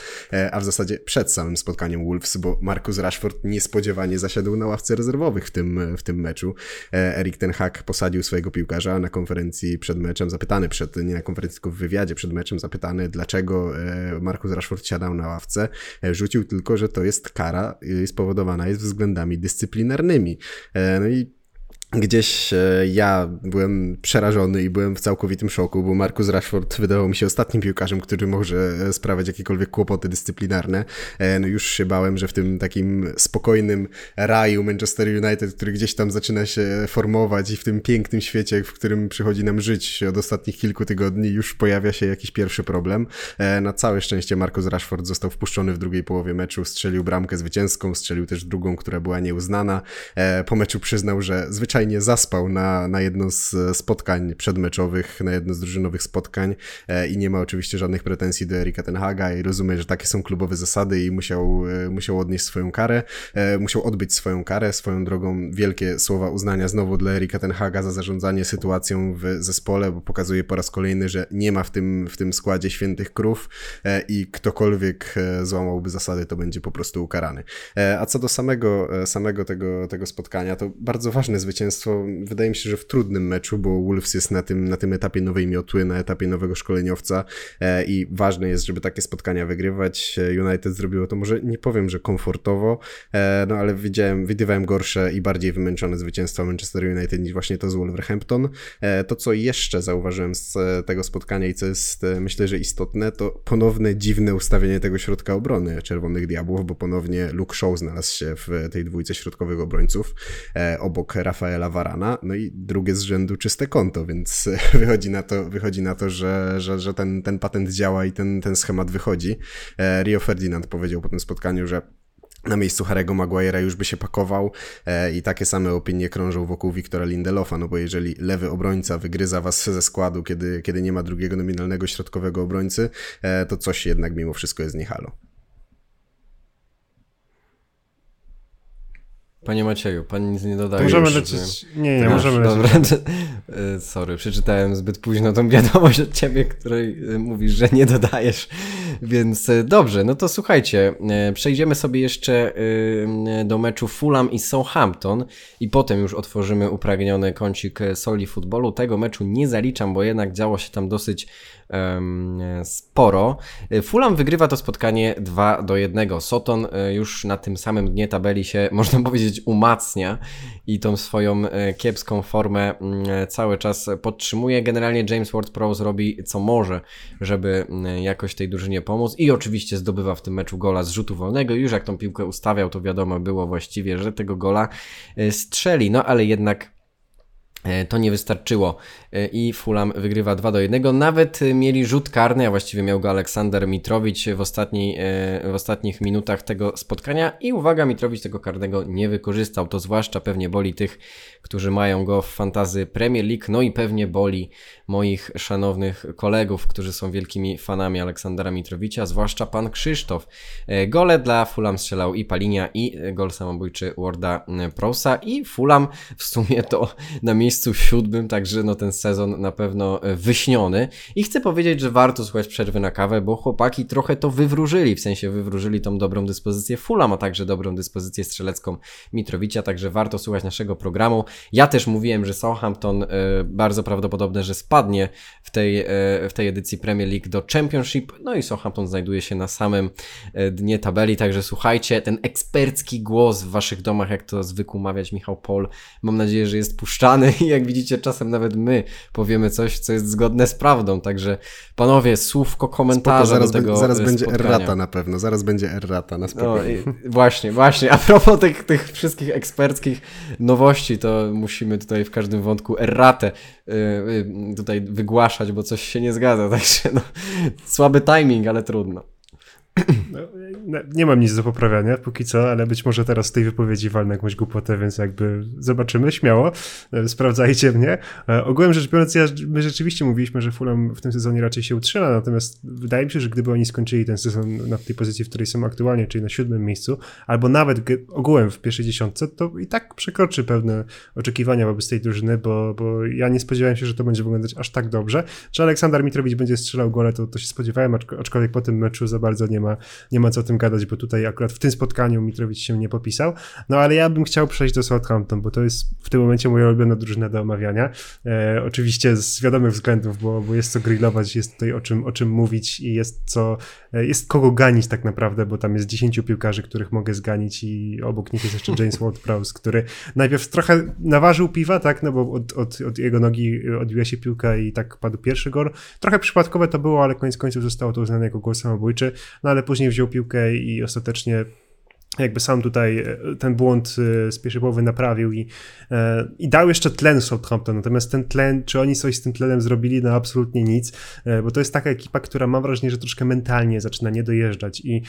a w zasadzie przed samym spotkaniem Wolves, bo Markus Rashford niespodziewanie zasiadł na ławce rezerwowych w tym, w tym meczu. Erik Ten Hag posadził swojego piłkarza na konferencji konferencji przed meczem, zapytany przed, nie na konferencji, tylko w wywiadzie przed meczem, zapytany, dlaczego e, Markus Rashford siadał na ławce, e, rzucił tylko, że to jest kara i spowodowana jest względami dyscyplinarnymi. E, no i Gdzieś e, ja byłem przerażony i byłem w całkowitym szoku, bo Marcus Rashford wydawał mi się ostatnim piłkarzem, który może e, sprawiać jakiekolwiek kłopoty dyscyplinarne. E, no już się bałem, że w tym takim spokojnym raju Manchester United, który gdzieś tam zaczyna się formować i w tym pięknym świecie, w którym przychodzi nam żyć od ostatnich kilku tygodni, już pojawia się jakiś pierwszy problem. Na całe szczęście Marcus Rashford został wpuszczony w drugiej połowie meczu, strzelił bramkę zwycięską, strzelił też drugą, która była nieuznana. Po meczu przyznał, że zwyczajnie zwyczajnie zaspał na, na jedno z spotkań przedmeczowych, na jedno z drużynowych spotkań e, i nie ma oczywiście żadnych pretensji do Erika Tenhaga i rozumie, że takie są klubowe zasady i musiał, e, musiał odnieść swoją karę, e, musiał odbyć swoją karę, swoją drogą wielkie słowa uznania znowu dla Erika Tenhaga za zarządzanie sytuacją w zespole, bo pokazuje po raz kolejny, że nie ma w tym, w tym składzie świętych krów i ktokolwiek złamałby zasady, to będzie po prostu ukarany. A co do samego, samego tego, tego spotkania, to bardzo ważne zwycięstwo zwycięstwo, wydaje mi się, że w trudnym meczu, bo Wolves jest na tym, na tym etapie nowej miotły, na etapie nowego szkoleniowca e, i ważne jest, żeby takie spotkania wygrywać. E, United zrobiło to może, nie powiem, że komfortowo, e, no ale widziałem, widywałem gorsze i bardziej wymęczone zwycięstwa Manchester United niż właśnie to z Wolverhampton. To, co jeszcze zauważyłem z tego spotkania i co jest, myślę, że istotne, to ponowne dziwne ustawienie tego środka obrony Czerwonych Diabłów, bo ponownie Luke Shaw znalazł się w tej dwójce środkowych obrońców obok Rafaela Rafaela Varana, no i drugie z rzędu czyste konto, więc wychodzi na to, wychodzi na to że, że, że ten, ten patent działa i ten, ten schemat wychodzi. E, Rio Ferdinand powiedział po tym spotkaniu, że na miejscu Harry'ego Maguire'a już by się pakował e, i takie same opinie krążą wokół Wiktora Lindelofa, no bo jeżeli lewy obrońca wygryza was ze składu, kiedy, kiedy nie ma drugiego nominalnego środkowego obrońcy, e, to coś jednak mimo wszystko jest nie Panie Macieju, pan nic nie dodaje. Możemy już, lecieć. Nie, nie, możemy dobra. E, sorry, przeczytałem zbyt późno tą wiadomość od ciebie, której e, mówisz, że nie dodajesz. Więc e, dobrze, no to słuchajcie, przejdziemy sobie jeszcze do meczu Fulham i Southampton i potem już otworzymy upragniony kącik soli futbolu. Tego meczu nie zaliczam, bo jednak działo się tam dosyć sporo. Fulham wygrywa to spotkanie 2 do 1. Soton e, już na tym samym dnie tabeli się, można powiedzieć, umacnia i tą swoją e, kiepską formę mm, e, cały czas podtrzymuje. Generalnie James Ward-Prowse robi co może, żeby mm, jakoś tej drużynie pomóc i oczywiście zdobywa w tym meczu gola z rzutu wolnego. Już jak tą piłkę ustawiał, to wiadomo było właściwie, że tego gola strzeli. No ale jednak E, to nie wystarczyło e, i Fulham wygrywa 2 do 1. Nawet e, mieli rzut karny, a właściwie miał go Aleksander Mitrowicz w, w ostatnich minutach tego spotkania i uwaga, Mitrowicz tego karnego nie wykorzystał. To zwłaszcza pewnie boli tych, którzy mają go w fantazy Premier League, no i pewnie boli moich szanownych kolegów, którzy są wielkimi fanami Aleksandra Mitrowicza, zwłaszcza pan Krzysztof. E, gole dla Fulham strzelał i Palinia i gol samobójczy Warda Prosa i Fulham w sumie to na miejscu siódmym, także no ten sezon na pewno wyśniony. I chcę powiedzieć, że warto słuchać przerwy na kawę, bo chłopaki trochę to wywróżyli, w sensie wywróżyli tą dobrą dyspozycję Fulham, a także dobrą dyspozycję strzelecką Mitrowicza, także warto słuchać naszego programu. Ja też mówiłem, że Southampton y, bardzo prawdopodobne, że spadnie w tej, y, w tej edycji Premier League do Championship, no i Southampton znajduje się na samym y, dnie tabeli, także słuchajcie, ten ekspercki głos w waszych domach, jak to zwykł mawiać Michał Pol, mam nadzieję, że jest puszczany i jak widzicie, czasem nawet my powiemy coś, co jest zgodne z prawdą, także panowie, słówko komentarza zaraz do tego Zaraz będzie spotkania. errata na pewno, zaraz będzie errata na spokojnie. No, właśnie, właśnie. A propos tych, tych wszystkich eksperckich nowości, to musimy tutaj w każdym wątku erratę tutaj wygłaszać, bo coś się nie zgadza. Także no, słaby timing, ale trudno. No, nie mam nic do poprawiania póki co, ale być może teraz w tej wypowiedzi walnę jakąś głupotę, więc jakby zobaczymy, śmiało, e, sprawdzajcie mnie. E, ogółem rzecz biorąc, ja, my rzeczywiście mówiliśmy, że Fulham w tym sezonie raczej się utrzyma, natomiast wydaje mi się, że gdyby oni skończyli ten sezon na tej pozycji, w której są aktualnie, czyli na siódmym miejscu, albo nawet ogółem w pierwszej dziesiątce, to i tak przekroczy pewne oczekiwania wobec tej drużyny, bo, bo ja nie spodziewałem się, że to będzie wyglądać aż tak dobrze. Że Aleksander Mitrowicz będzie strzelał gole, to, to się spodziewałem, aczkolwiek po tym meczu za bardzo nie ma, nie ma co o tym gadać, bo tutaj akurat w tym spotkaniu Mitrowicz się nie popisał. No ale ja bym chciał przejść do Southampton, bo to jest w tym momencie moja ulubiona drużyna do omawiania. E, oczywiście z wiadomych względów, bo, bo jest co grillować, jest tutaj o czym, o czym mówić i jest co, e, jest kogo ganić tak naprawdę, bo tam jest 10 piłkarzy, których mogę zganić i obok nich jest jeszcze James Ward-Prowse, który najpierw trochę naważył piwa, tak, no bo od, od, od jego nogi odbiła się piłka i tak padł pierwszy gol. Trochę przypadkowe to było, ale koniec końców zostało to uznane jako gol samobójczy, no ale później wziął piłkę i ostatecznie jakby sam tutaj e, ten błąd e, z pierwszej połowy naprawił i, e, i dał jeszcze tlen Southampton. Natomiast ten tlen, czy oni coś z tym tlenem zrobili? No absolutnie nic, bo to jest taka ekipa, która mam wrażenie, że troszkę mentalnie zaczyna nie dojeżdżać i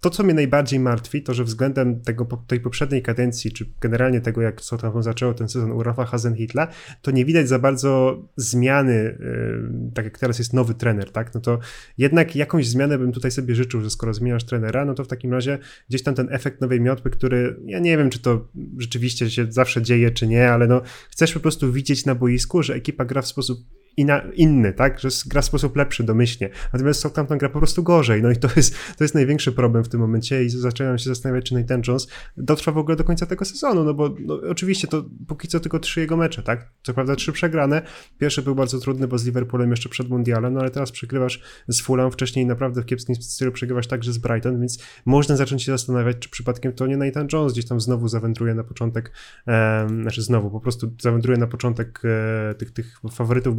to, co mnie najbardziej martwi, to, że względem tego, tej poprzedniej kadencji, czy generalnie tego, jak Southampton zaczęło ten sezon u Rafa Hasenhitla, to nie widać za bardzo zmiany, tak jak teraz jest nowy trener, tak? No to jednak jakąś zmianę bym tutaj sobie życzył, że skoro zmieniasz trenera, no to w takim razie razie gdzieś tam ten efekt nowej miotły, który ja nie wiem, czy to rzeczywiście się zawsze dzieje, czy nie, ale no chcesz po prostu widzieć na boisku, że ekipa gra w sposób inna, inny, tak? Że gra w sposób lepszy domyślnie. Natomiast Southampton gra po prostu gorzej. No i to jest, to jest największy problem w tym momencie i zaczynam się zastanawiać, czy Nathan Jones dotrwa w ogóle do końca tego sezonu, no bo no, oczywiście to póki co tylko trzy jego mecze, tak? Co prawda trzy przegrane. Pierwszy był bardzo trudny, bo z Liverpoolem jeszcze przed Mundialem, no ale teraz przegrywasz z Fulham, wcześniej naprawdę w kiepskim stylu przegrywasz także z Brighton, więc można zacząć się zastanawiać, czy przypadkiem to nie Nathan Jones gdzieś tam znowu zawędruje na początek, e, znaczy znowu, po prostu zawędruje na początek e, tych, tych faworytów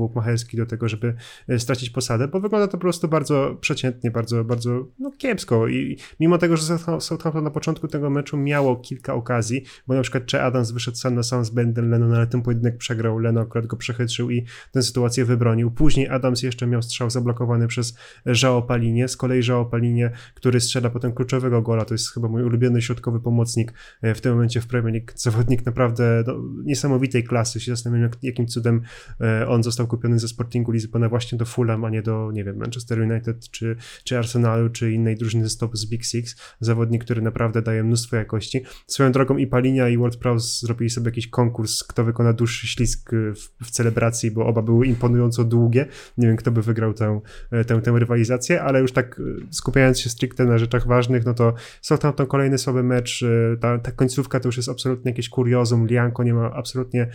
Do tego, żeby e, stracić posadę, bo wygląda to po prostu bardzo przeciętnie, bardzo, bardzo no, kiepsko. I mimo tego, że Southampton na początku tego meczu miało kilka okazji, bo na przykład Che Adams wyszedł sam na sam z Bendem Lennon, ale ten pojedynek przegrał, Leno akurat go przechytrzył i tę sytuację wybronił. Później Adams jeszcze miał strzał zablokowany przez Żao Palinie, z kolei Żao Palinie, który strzela potem kluczowego gola, to jest chyba mój ulubiony środkowy pomocnik e, w tym momencie w Premier League, zawodnik naprawdę no, niesamowitej klasy, się zastanawiam jakim cudem e, on został kupiony ze Sportingu Lizbona właśnie do Fulham, a nie do, nie wiem, Manchester United, czy, czy Arsenalu, czy innej drużyny z z Big Six. Zawodnik, który naprawdę daje mnóstwo jakości. Swoją drogą i Palinia i World Prowse zrobili sobie jakiś konkurs, kto wykona dłuższy ślisk w, w, celebracji, bo oba były imponująco długie. Nie wiem, kto by wygrał tę, tę, tę rywalizację, ale już tak skupiając się stricte na rzeczach ważnych, no to Southampton kolejny słaby mecz, ta, ta końcówka to już jest absolutnie jakieś kuriozum, Lianko nie ma absolutnie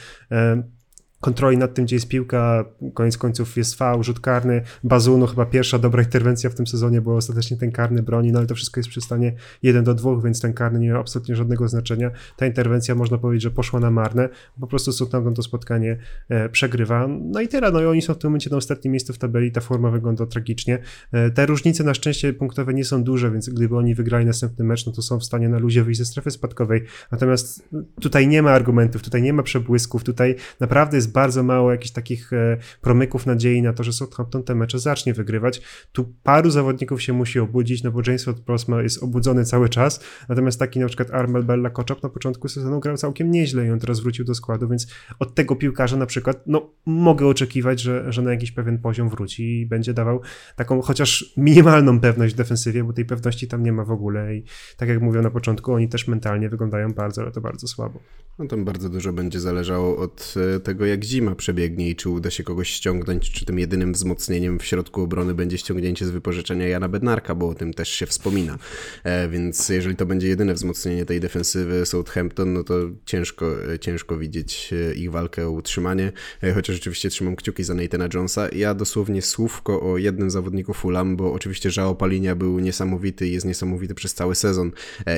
kontroli nad tym, gdzie jest piłka, koniec końców jest fał, rzut karny, Bazuno chyba pierwsza dobra interwencja w tym sezonie, bo ostatecznie ten karny broni, no ale to wszystko jest przy stanie 1 do 2, więc ten karny nie miał absolutnie żadnego znaczenia. Ta interwencja można powiedzieć, że poszła na marne, po prostu Southampton to spotkanie e, przegrywa. No i tyle, no i oni są w tym momencie na ostatnim miejscu w tabeli, ta forma wygląda tragicznie. E, te różnice na szczęście punktowe nie są duże, więc gdyby oni wygrali następny mecz, no to są w stanie na luzie wyjść ze strefy spadkowej. Natomiast tutaj nie ma argumentów, tutaj nie ma przebłysków, tutaj naprawdę jest bardzo mało jakichś takich e, promyków nadziei na to, że Southampton te mecze zacznie wygrywać. Tu paru zawodników się musi obudzić, no bo James Ward-Prowse jest obudzony cały czas, natomiast taki na przykład Armel Bella Koczop na początku sezonu grał całkiem nieźle i on teraz wrócił do składu, więc od tego piłkarza na przykład, no mogę oczekiwać, że, że na jakiś pewien poziom wróci i będzie dawał taką chociaż minimalną pewność w defensywie, bo tej pewności tam nie ma w ogóle i tak jak mówią na początku, oni też mentalnie wyglądają bardzo, ale to bardzo słabo. No tam bardzo dużo będzie zależało od e, tego, jak zima przebiegnie i czy uda się kogoś ściągnąć, czy tym jedynym wzmocnieniem w środku obrony będzie ściągnięcie z wypożyczenia Jana Bednarka, bo o tym też się wspomina. E, więc jeżeli to będzie jedyne wzmocnienie tej defensywy Southampton, no to ciężko, e, ciężko widzieć e, ich walkę o utrzymanie, chociaż rzeczywiście trzymam kciuki za Nathana Jonesa. Ja dosłownie słówko o jednym zawodniku Fulham, bo oczywiście Żao Palinia był niesamowity i jest niesamowity przez cały sezon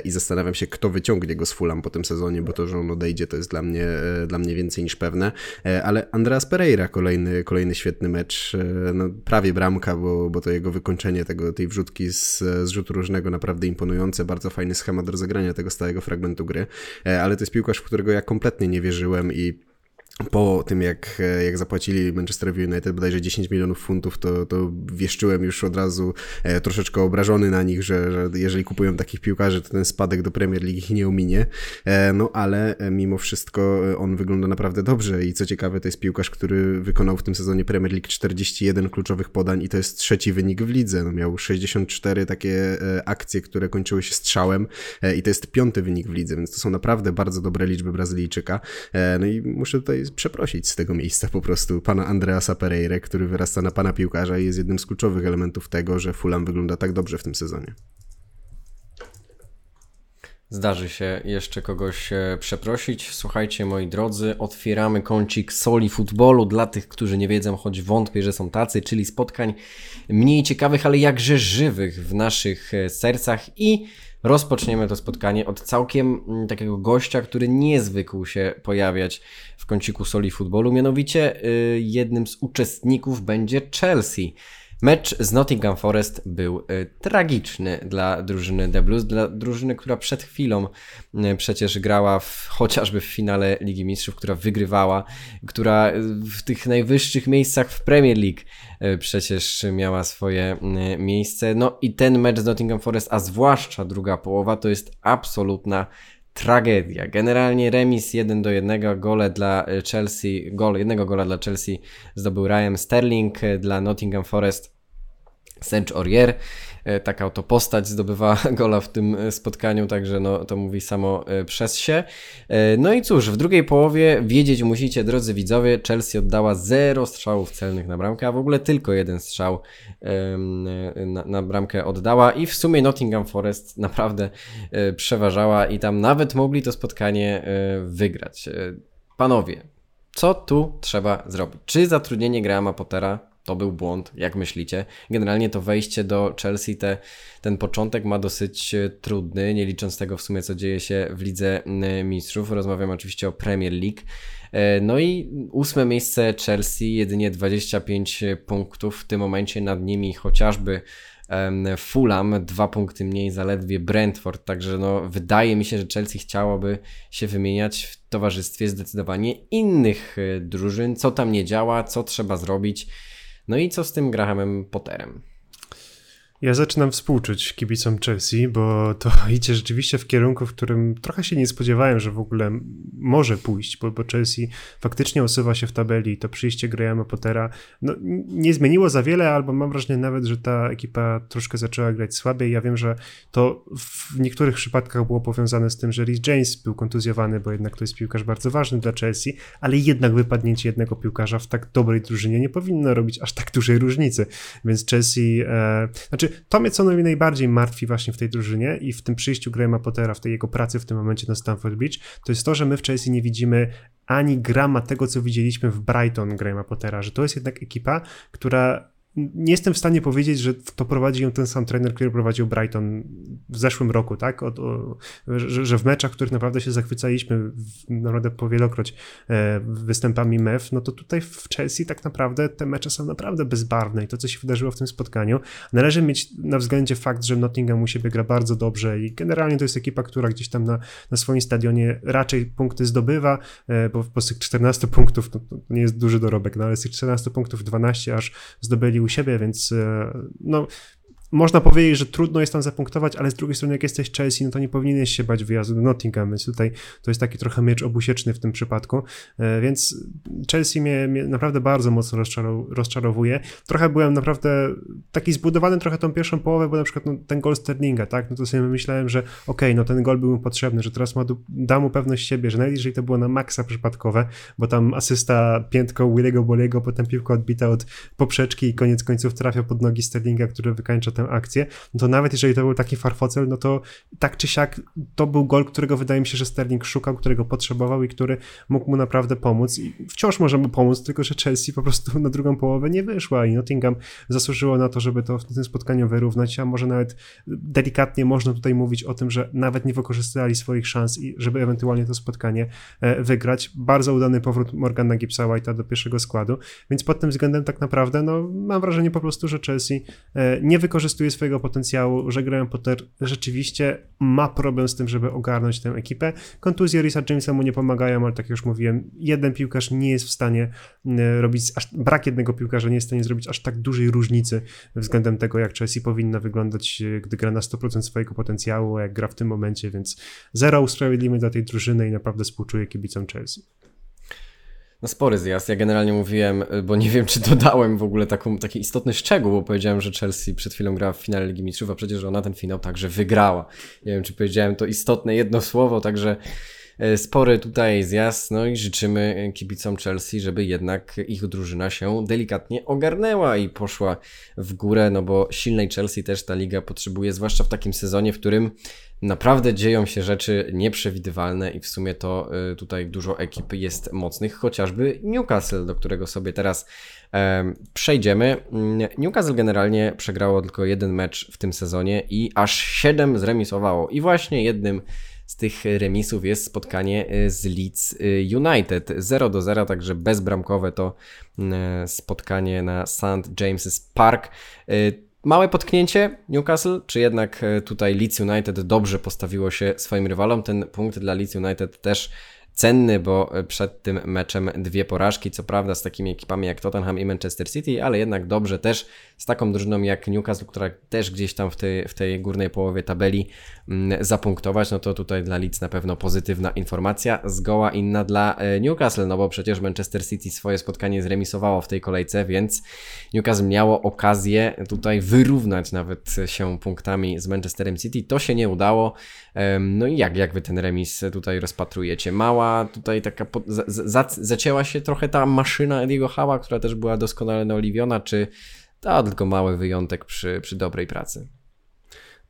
i zastanawiam się, kto wyciągnie go z Fulham po tym sezonie, bo to, że on odejdzie, to jest dla mnie, dla mnie więcej niż pewne. E, ale Andreas Pereira, kolejny, kolejny świetny mecz, e, no, prawie bramka, bo, bo to jego wykończenie tego, tej wrzutki z, z rzutu różnego naprawdę imponujące, bardzo fajny schemat rozegrania tego stałego fragmentu gry, ale to jest piłkarz, w którego ja kompletnie nie wierzyłem i po tym, jak, jak zapłacili Manchesterowi United bodajże 10 milionów funtów, to, to wieszczyłem już od razu e, troszeczkę obrażony na nich, że, że jeżeli kupują takich piłkarzy, to ten spadek do Premier League ich nie ominie. E, no ale e, mimo wszystko on wygląda naprawdę dobrze i co ciekawe, to jest piłkarz, który wykonał w tym sezonie Premier League 41 kluczowych podań i to jest trzeci wynik w lidze. No, miał 64 takie akcje, które kończyły się strzałem i to jest piąty wynik w lidze, więc to są naprawdę bardzo dobre liczby Brazylijczyka. No i muszę tutaj przeprosić z tego miejsca po prostu pana Andreasa Pereira, który wyrasta na pana piłkarza i jest jednym z kluczowych elementów tego, że Fulham wygląda tak dobrze w tym sezonie. Zdarzy się jeszcze kogoś e, przeprosić. Słuchajcie, moi drodzy, otwieramy kącik soli futbolu dla tych, którzy nie wiedzą, choć wątpię, że są tacy, czyli spotkań mniej ciekawych, ale jakże żywych w naszych e, sercach i rozpoczniemy to spotkanie od całkiem mm, takiego gościa, który nie zwykł się pojawiać w kąciku soli futbolu. Mianowicie y, jednym z uczestników będzie Chelsea. Mecz z Nottingham Forest był y, tragiczny dla drużyny The Blues, dla drużyny, która przed chwilą y, przecież grała w, chociażby w finale Ligi Mistrzów, która wygrywała, która w tych najwyższych miejscach w Premier League przecież miała swoje miejsce. No i ten mecz z Nottingham Forest, a zwłaszcza druga połowa, to jest absolutna tragedia. Generalnie remis 1 do 1, gole dla Chelsea, gol, jednego gola dla Chelsea zdobył Ryan Sterling, dla Nottingham Forest Sench Aurier. E, taka oto postać zdobywa gola w tym e, spotkaniu, także no, to mówi samo e, przez się. No i cóż, w drugiej połowie wiedzieć musicie, drodzy widzowie, Chelsea oddała zero strzałów celnych na bramkę, a w ogóle tylko jeden strzał na, na bramkę oddała i w sumie Nottingham Forest naprawdę przeważała i tam nawet mogli to spotkanie wygrać. Panowie, co tu trzeba zrobić? Czy zatrudnienie Grahama Pottera to był błąd, jak myślicie? Generalnie to wejście do Chelsea, te, ten początek ma dosyć e, trudny, nie licząc tego w sumie, co dzieje się w Lidze Mistrzów. Rozmawiam oczywiście o Premier League. E, no i ósme miejsce Chelsea, jedynie 25 punktów, w tym momencie nad nimi chociażby Fulham, dwa punkty mniej zaledwie Brentford, także no, wydaje mi się, że Chelsea chciałoby się wymieniać w towarzystwie zdecydowanie innych e, drużyn, co tam nie działa, co trzeba zrobić. No i co z tym Grahamem Potterem? Ja zaczynam współczuć kibicom Chelsea, bo to idzie rzeczywiście w kierunku, w którym trochę się nie spodziewałem, że w ogóle może pójść, bo, bo Chelsea faktycznie osuwa się w tabeli i to przyjście Grahama Pottera no, nie zmieniło za wiele, albo mam wrażenie nawet, że ta ekipa troszkę zaczęła grać słabiej. Ja wiem, że to w niektórych przypadkach było powiązane z tym, że Rhys James był kontuzjowany, bo jednak to jest piłkarz bardzo ważny dla Chelsea, ale jednak wypadnięcie jednego piłkarza w tak dobrej drużynie nie powinno robić aż tak dużej różnicy. Więc Chelsea, e, znaczy to mnie co najbardziej martwi właśnie w tej drużynie i w tym przyjściu Grahama Pottera, w tej jego pracy w tym momencie na Stamford Bridge, to jest to, że my w Chelsea nie widzimy ani grama tego, co widzieliśmy w Brighton Grahama Pottera, że to jest jednak ekipa, która nie jestem w stanie powiedzieć, że to prowadzi ją ten sam trener, który prowadził Brighton w zeszłym roku, tak? O, o, że, że, w meczach, w których naprawdę się zachwycaliśmy, naprawdę powielokroć e, występami MEF, no to tutaj w Chelsea tak naprawdę te mecze są naprawdę bezbarwne i to, co się wydarzyło w tym spotkaniu, należy mieć na względzie fakt, że Nottingham u siebie gra bardzo dobrze i generalnie to jest ekipa, która gdzieś tam na, na swoim stadionie raczej punkty zdobywa, e, bo po tych 14 punktów to nie jest duży dorobek, no ale z tych 14 punktów 12 aż zdobyli u siebie, więc e, no można powiedzieć, że trudno jest tam zapunktować, ale z drugiej strony, jak jesteś Chelsea, no to nie powinieneś się bać wyjazdu do Nottingham, więc tutaj to jest taki trochę miecz obusieczny w tym przypadku, e, więc Chelsea mnie, mnie naprawdę bardzo mocno rozczarow rozczarowuje. Trochę byłem naprawdę taki zbudowany trochę tą pierwszą połowę, bo na przykład no, ten gol Sterlinga, tak, no to sobie myślałem, że okej, okay, no ten gol był mu potrzebny, że teraz ma, da mu pewność siebie, że nawet to było na maksa przypadkowe, bo tam asysta piętką Willego Boliego, potem piłka odbita od poprzeczki i koniec końców trafia pod nogi Sterlinga, który wykańcza akcję, no to nawet jeżeli to był taki farfocel, no to tak czy siak to był gol, którego wydaje mi się, że Sterling szukał, którego potrzebował i który mógł mu naprawdę pomóc. I wciąż może mu pomóc, tylko że Chelsea po prostu na drugą połowę nie wyszła i Nottingham zasłużyło na to, żeby to w tym spotkaniu wyrównać, a może nawet delikatnie można tutaj mówić o tym, że nawet nie wykorzystali swoich szans i żeby ewentualnie to spotkanie e, wygrać. Bardzo udany powrót Morgana Gibsa White'a do pierwszego składu, więc pod tym względem tak naprawdę no, mam wrażenie po prostu, że Chelsea e, nie wykorzystuje wykorzystuje swojego potencjału, że Graham Potter rzeczywiście ma problem z tym, żeby ogarnąć tę ekipę. Kontuzje Risa Jamesa mu nie pomagają, ale tak jak już mówiłem, jeden piłkarz nie jest w stanie e, robić, aż, brak jednego piłkarza nie jest w stanie zrobić aż tak dużej różnicy względem tego, jak Chelsea powinna wyglądać, e, gdy gra na 100% swojego potencjału, jak gra w tym momencie, więc zero usprawiedliwień dla tej drużyny i naprawdę współczuję kibicom Chelsea. No spory zjazd. Ja generalnie mówiłem, y, bo nie wiem, czy dodałem w ogóle taką, taki istotny szczegół, bo powiedziałem, że Chelsea przed chwilą grała w finale Ligi Mistrzów, a przecież ona ten finał także wygrała. Nie wiem, czy powiedziałem to istotne jedno słowo, także y, spory tutaj zjazd, no i życzymy kibicom Chelsea, żeby jednak ich drużyna się delikatnie ogarnęła i poszła w górę, no bo silnej Chelsea też ta liga potrzebuje, zwłaszcza w takim sezonie, w którym naprawdę dzieją się rzeczy nieprzewidywalne i w sumie to y, tutaj dużo ekip jest mocnych, chociażby Newcastle, do którego sobie teraz przejdziemy. Mm, Newcastle generalnie przegrało tylko jeden mecz w tym sezonie i aż 7 zremisowało i właśnie jednym z tych remisów jest spotkanie y, z Leeds y, United 0 do 0, także bezbramkowe to spotkanie na St. James's Park. Małe potknięcie Newcastle, czy jednak e, tutaj Leeds United dobrze postawiło się swoim rywalom? Ten punkt dla Leeds United też cenny, bo e, przed tym meczem dwie porażki, co prawda z takimi ekipami jak Tottenham i Manchester City, ale jednak dobrze też z taką drużyną jak Newcastle, która też gdzieś tam w tej, w tej górnej połowie tabeli mm, zapunktować, no to tutaj dla Leeds na pewno pozytywna informacja, zgoła inna dla e, Newcastle, no bo przecież Manchester City swoje spotkanie zremisowało w tej kolejce, więc Newcastle miało okazję tutaj wyrównać nawet się punktami z Manchesterem City, to się nie udało, no i jak, jak wy ten remis tutaj rozpatrujecie? Mała tutaj taka, po, za, zacięła się trochę ta maszyna Ediego Hała, która też była doskonale naoliwiona, czy to tylko mały wyjątek przy, przy dobrej pracy?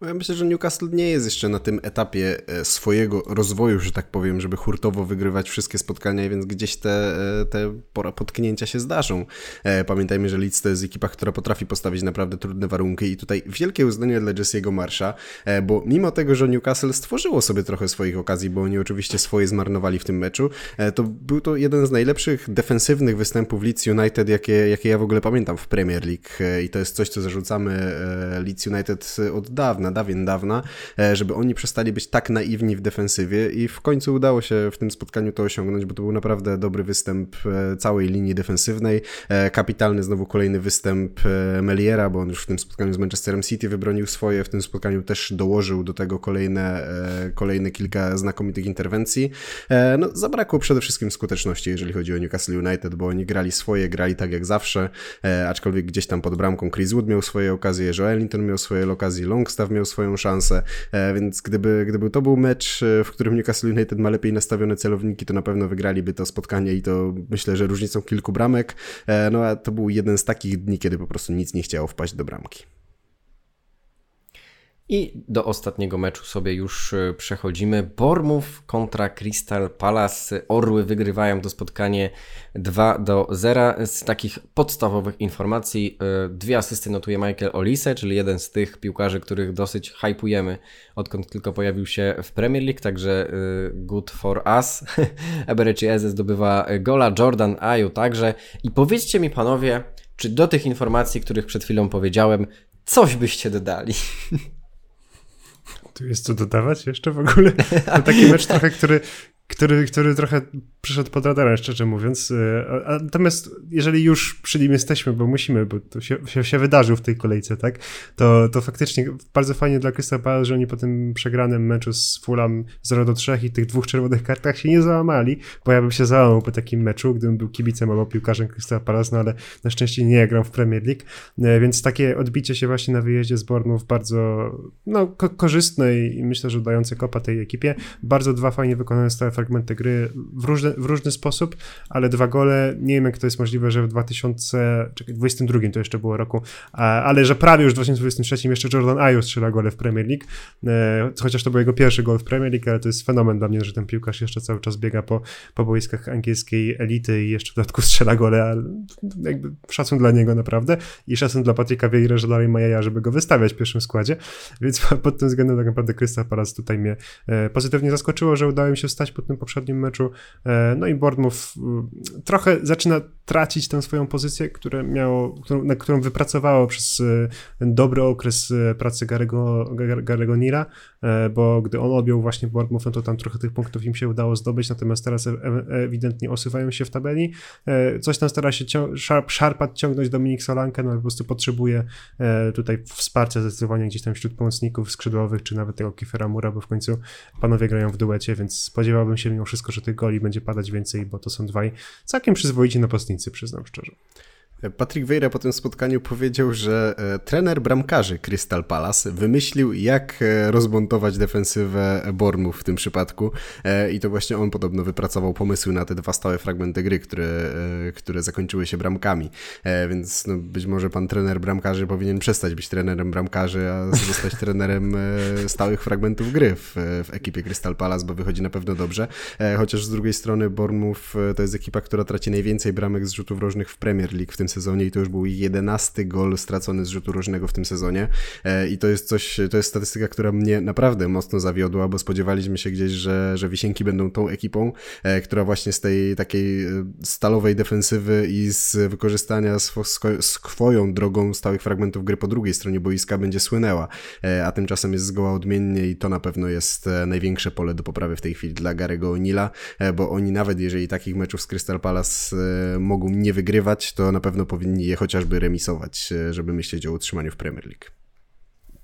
No ja myślę, że Newcastle nie jest jeszcze na tym etapie e, swojego rozwoju, że tak powiem, żeby hurtowo wygrywać wszystkie spotkania, więc gdzieś te, e, te pora potknięcia się zdarzą. E, pamiętajmy, że Leeds to jest ekipa, która potrafi postawić naprawdę trudne warunki i tutaj wielkie uznanie dla Jesse'ego Marsha, bo mimo tego, że Newcastle stworzyło sobie trochę swoich okazji, bo oni oczywiście swoje zmarnowali w tym meczu, to był to jeden z najlepszych defensywnych występów Leeds United, jakie, jakie ja w ogóle pamiętam w Premier League i to jest coś, co zarzucamy Leeds United od dawna, dawien dawna, e, żeby oni przestali być tak naiwni w defensywie i w końcu udało się w tym spotkaniu to osiągnąć, bo to był naprawdę dobry występ e, całej linii defensywnej. E, kapitalny znowu kolejny występ Meliera, bo on już w tym spotkaniu z Manchesterem City wybronił swoje, w tym spotkaniu też dołożył do tego kolejne, kolejne kilka znakomitych interwencji. No, zabrakło przede wszystkim skuteczności, jeżeli chodzi o Newcastle United, bo oni grali swoje, grali tak jak zawsze, aczkolwiek gdzieś tam pod bramką Chris Wood miał swoje okazje, Joe Ellington miał swoje okazje, Longstaff miał swoją szansę, e, więc gdyby, gdyby to był mecz, e, w którym Newcastle United ma lepiej nastawione celowniki, to na pewno wygraliby to spotkanie i to myślę, że różnicą kilku bramek, e, no a to był jeden z takich dni, kiedy po prostu nic nie chciało wpaść do bramki. I do ostatniego meczu sobie już e, przechodzimy. Bormów kontra Crystal Palace. Orły wygrywają to spotkanie 2 do 0. Z takich podstawowych informacji e, dwie asysty notuje Michael Olise, czyli jeden z tych piłkarzy, których dosyć hypujemy, odkąd tylko pojawił się w Premier League, także e, good for us. Eberechi Eze zdobywa gola, Jordan Ayu także. I powiedzcie mi panowie, czy do tych informacji, których przed chwilą powiedziałem, coś byście dodali? Tu jest co dodawać jeszcze w ogóle? To taki mecz trochę, który, który, który trochę przyszedł pod radarem, szczerze mówiąc. E, natomiast jeżeli już przy nim jesteśmy, bo musimy, bo to się, się, się wydarzył w tej kolejce, tak, to, to faktycznie bardzo fajnie dla Crystal Palace, że oni po tym przegranym meczu z Fulham 0 do 3 i tych dwóch czerwonych kartach się nie załamali, bo ja bym się załamał po takim meczu, gdybym był kibicem albo piłkarzem Crystal Palace, no ale na szczęście nie gram w Premier League, e, więc takie odbicie się właśnie na wyjeździe z Bournemouth bardzo no, ko korzystne i myślę, że dające kopa tej ekipie. Bardzo dwa fajnie wykonane stałe fragmenty gry w różne w różny sposób, ale dwa gole, nie wiem jak to jest możliwe, że w 2022 to jeszcze było roku, ale że prawie już w 2023 jeszcze Jordan Ayew strzela gole w Premier League, e, chociaż to był jego pierwszy gol w Premier League, ale to jest fenomen dla mnie, że ten piłkarz jeszcze cały czas biega po, po boiskach angielskiej elity i jeszcze w dodatku strzela gole, ale jakby szacun dla niego naprawdę i szacun dla Patryka Vieira, że dalej ma jaja, żeby go wystawiać w pierwszym składzie, więc pod tym względem tak naprawdę Krystal Palace tutaj mnie e, pozytywnie zaskoczyło, że udało mi się stać po tym poprzednim meczu e, no i Bournemouth y, trochę zaczyna tracić tę swoją pozycję, które miało, którą, na którą wypracowało przez y, ten dobry okres y, pracy Garego, Nira, e, bo gdy on objął właśnie Bournemouth, no to tam trochę tych punktów im się udało zdobyć, natomiast teraz e, e, ewidentnie osuwają się w tabeli. Coś tam stara się szarp, szarpać, ciągnąć Dominik Solankę, no po prostu potrzebuje tutaj wsparcia zdecydowanie gdzieś tam wśród pomocników skrzydłowych, czy nawet tego Kiefera Mura, bo w końcu panowie grają w duecie, więc spodziewałbym się mimo wszystko, że tych goli będzie padać więcej, bo to są dwaj całkiem przyzwoici napastnicy, przyznam szczerze. Patrick Vieira po tym spotkaniu powiedział, że e, trener bramkarzy Crystal Palace wymyślił, jak e, rozmontować defensywę Bormów w tym przypadku e, i to właśnie on podobno wypracował pomysły na te dwa stałe fragmenty gry, które, które zakończyły się bramkami. Więc no, być może pan trener bramkarzy powinien przestać być trenerem bramkarzy, a zostać trenerem stałych fragmentów gry w, w ekipie Crystal Palace, bo wychodzi na pewno dobrze. Chociaż z drugiej strony Bormów to jest ekipa, która traci najwięcej bramek z rzutów rożnych w Premier League w tym sezonie i to już był jedenasty gol stracony z rzutu różnego w tym sezonie. E, i to jest coś, to jest statystyka, która mnie naprawdę mocno zawiodła, bo spodziewaliśmy się gdzieś, że, że Wisienki będą tą ekipą, e, która właśnie z tej takiej e, stalowej defensywy i z wykorzystania swoją drogą stałych fragmentów gry po drugiej stronie boiska będzie słynęła, a tymczasem jest zgoła odmiennie i to na pewno jest największe pole do poprawy w tej chwili dla Garego O'Neilla, bo oni nawet jeżeli takich meczów z Crystal Palace mogą nie wygrywać, to na pewno powinni je chociażby remisować, e, żeby myśleć o utrzymaniu w Premier League.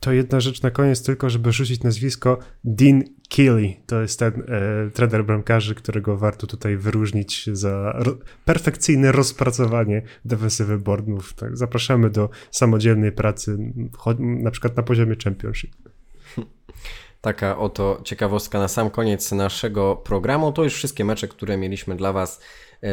To jedna rzecz na koniec, tylko żeby rzucić nazwisko Dean Keely. To jest ten e, trener bramkarzy, którego warto tutaj wyróżnić za ro perfekcyjne rozpracowanie defensywy Bournemouth. Tak, zapraszamy do samodzielnej pracy, na przykład na poziomie Championship. Taka oto ciekawostka na sam koniec naszego programu. To już wszystkie mecze, które mieliśmy dla Was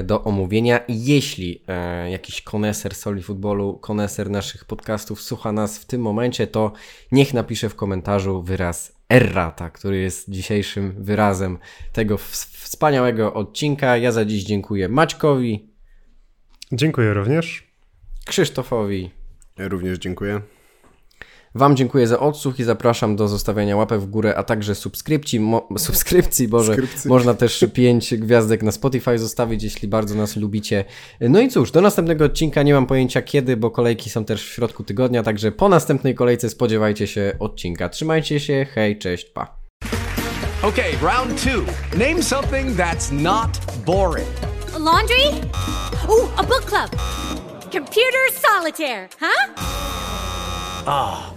do omówienia. Jeśli e, jakiś koneser soli futbolu, koneser naszych podcastów słucha nas w tym momencie, to niech napisze w komentarzu wyraz errata, który jest dzisiejszym wyrazem tego wspaniałego odcinka. Ja za dziś dziękuję Maćkowi. Dziękuję również. Krzysztofowi. Ja również dziękuję. Wam dziękuję za odsłuch i zapraszam do zostawiania łapek w górę, a także subskrypcji, mo, subskrypcji, Boże, można też pięć gwiazdek na Spotify zostawić, jeśli bardzo nas lubicie. No i cóż, do następnego odcinka nie mam pojęcia kiedy, bo kolejki są też w środku tygodnia, także po następnej kolejce spodziewajcie się odcinka. Trzymajcie się, hej, cześć, pa. Okay, round two. Name something that's not boring. A laundry? Ooh, a book club. Computer solitaire, huh? Ah.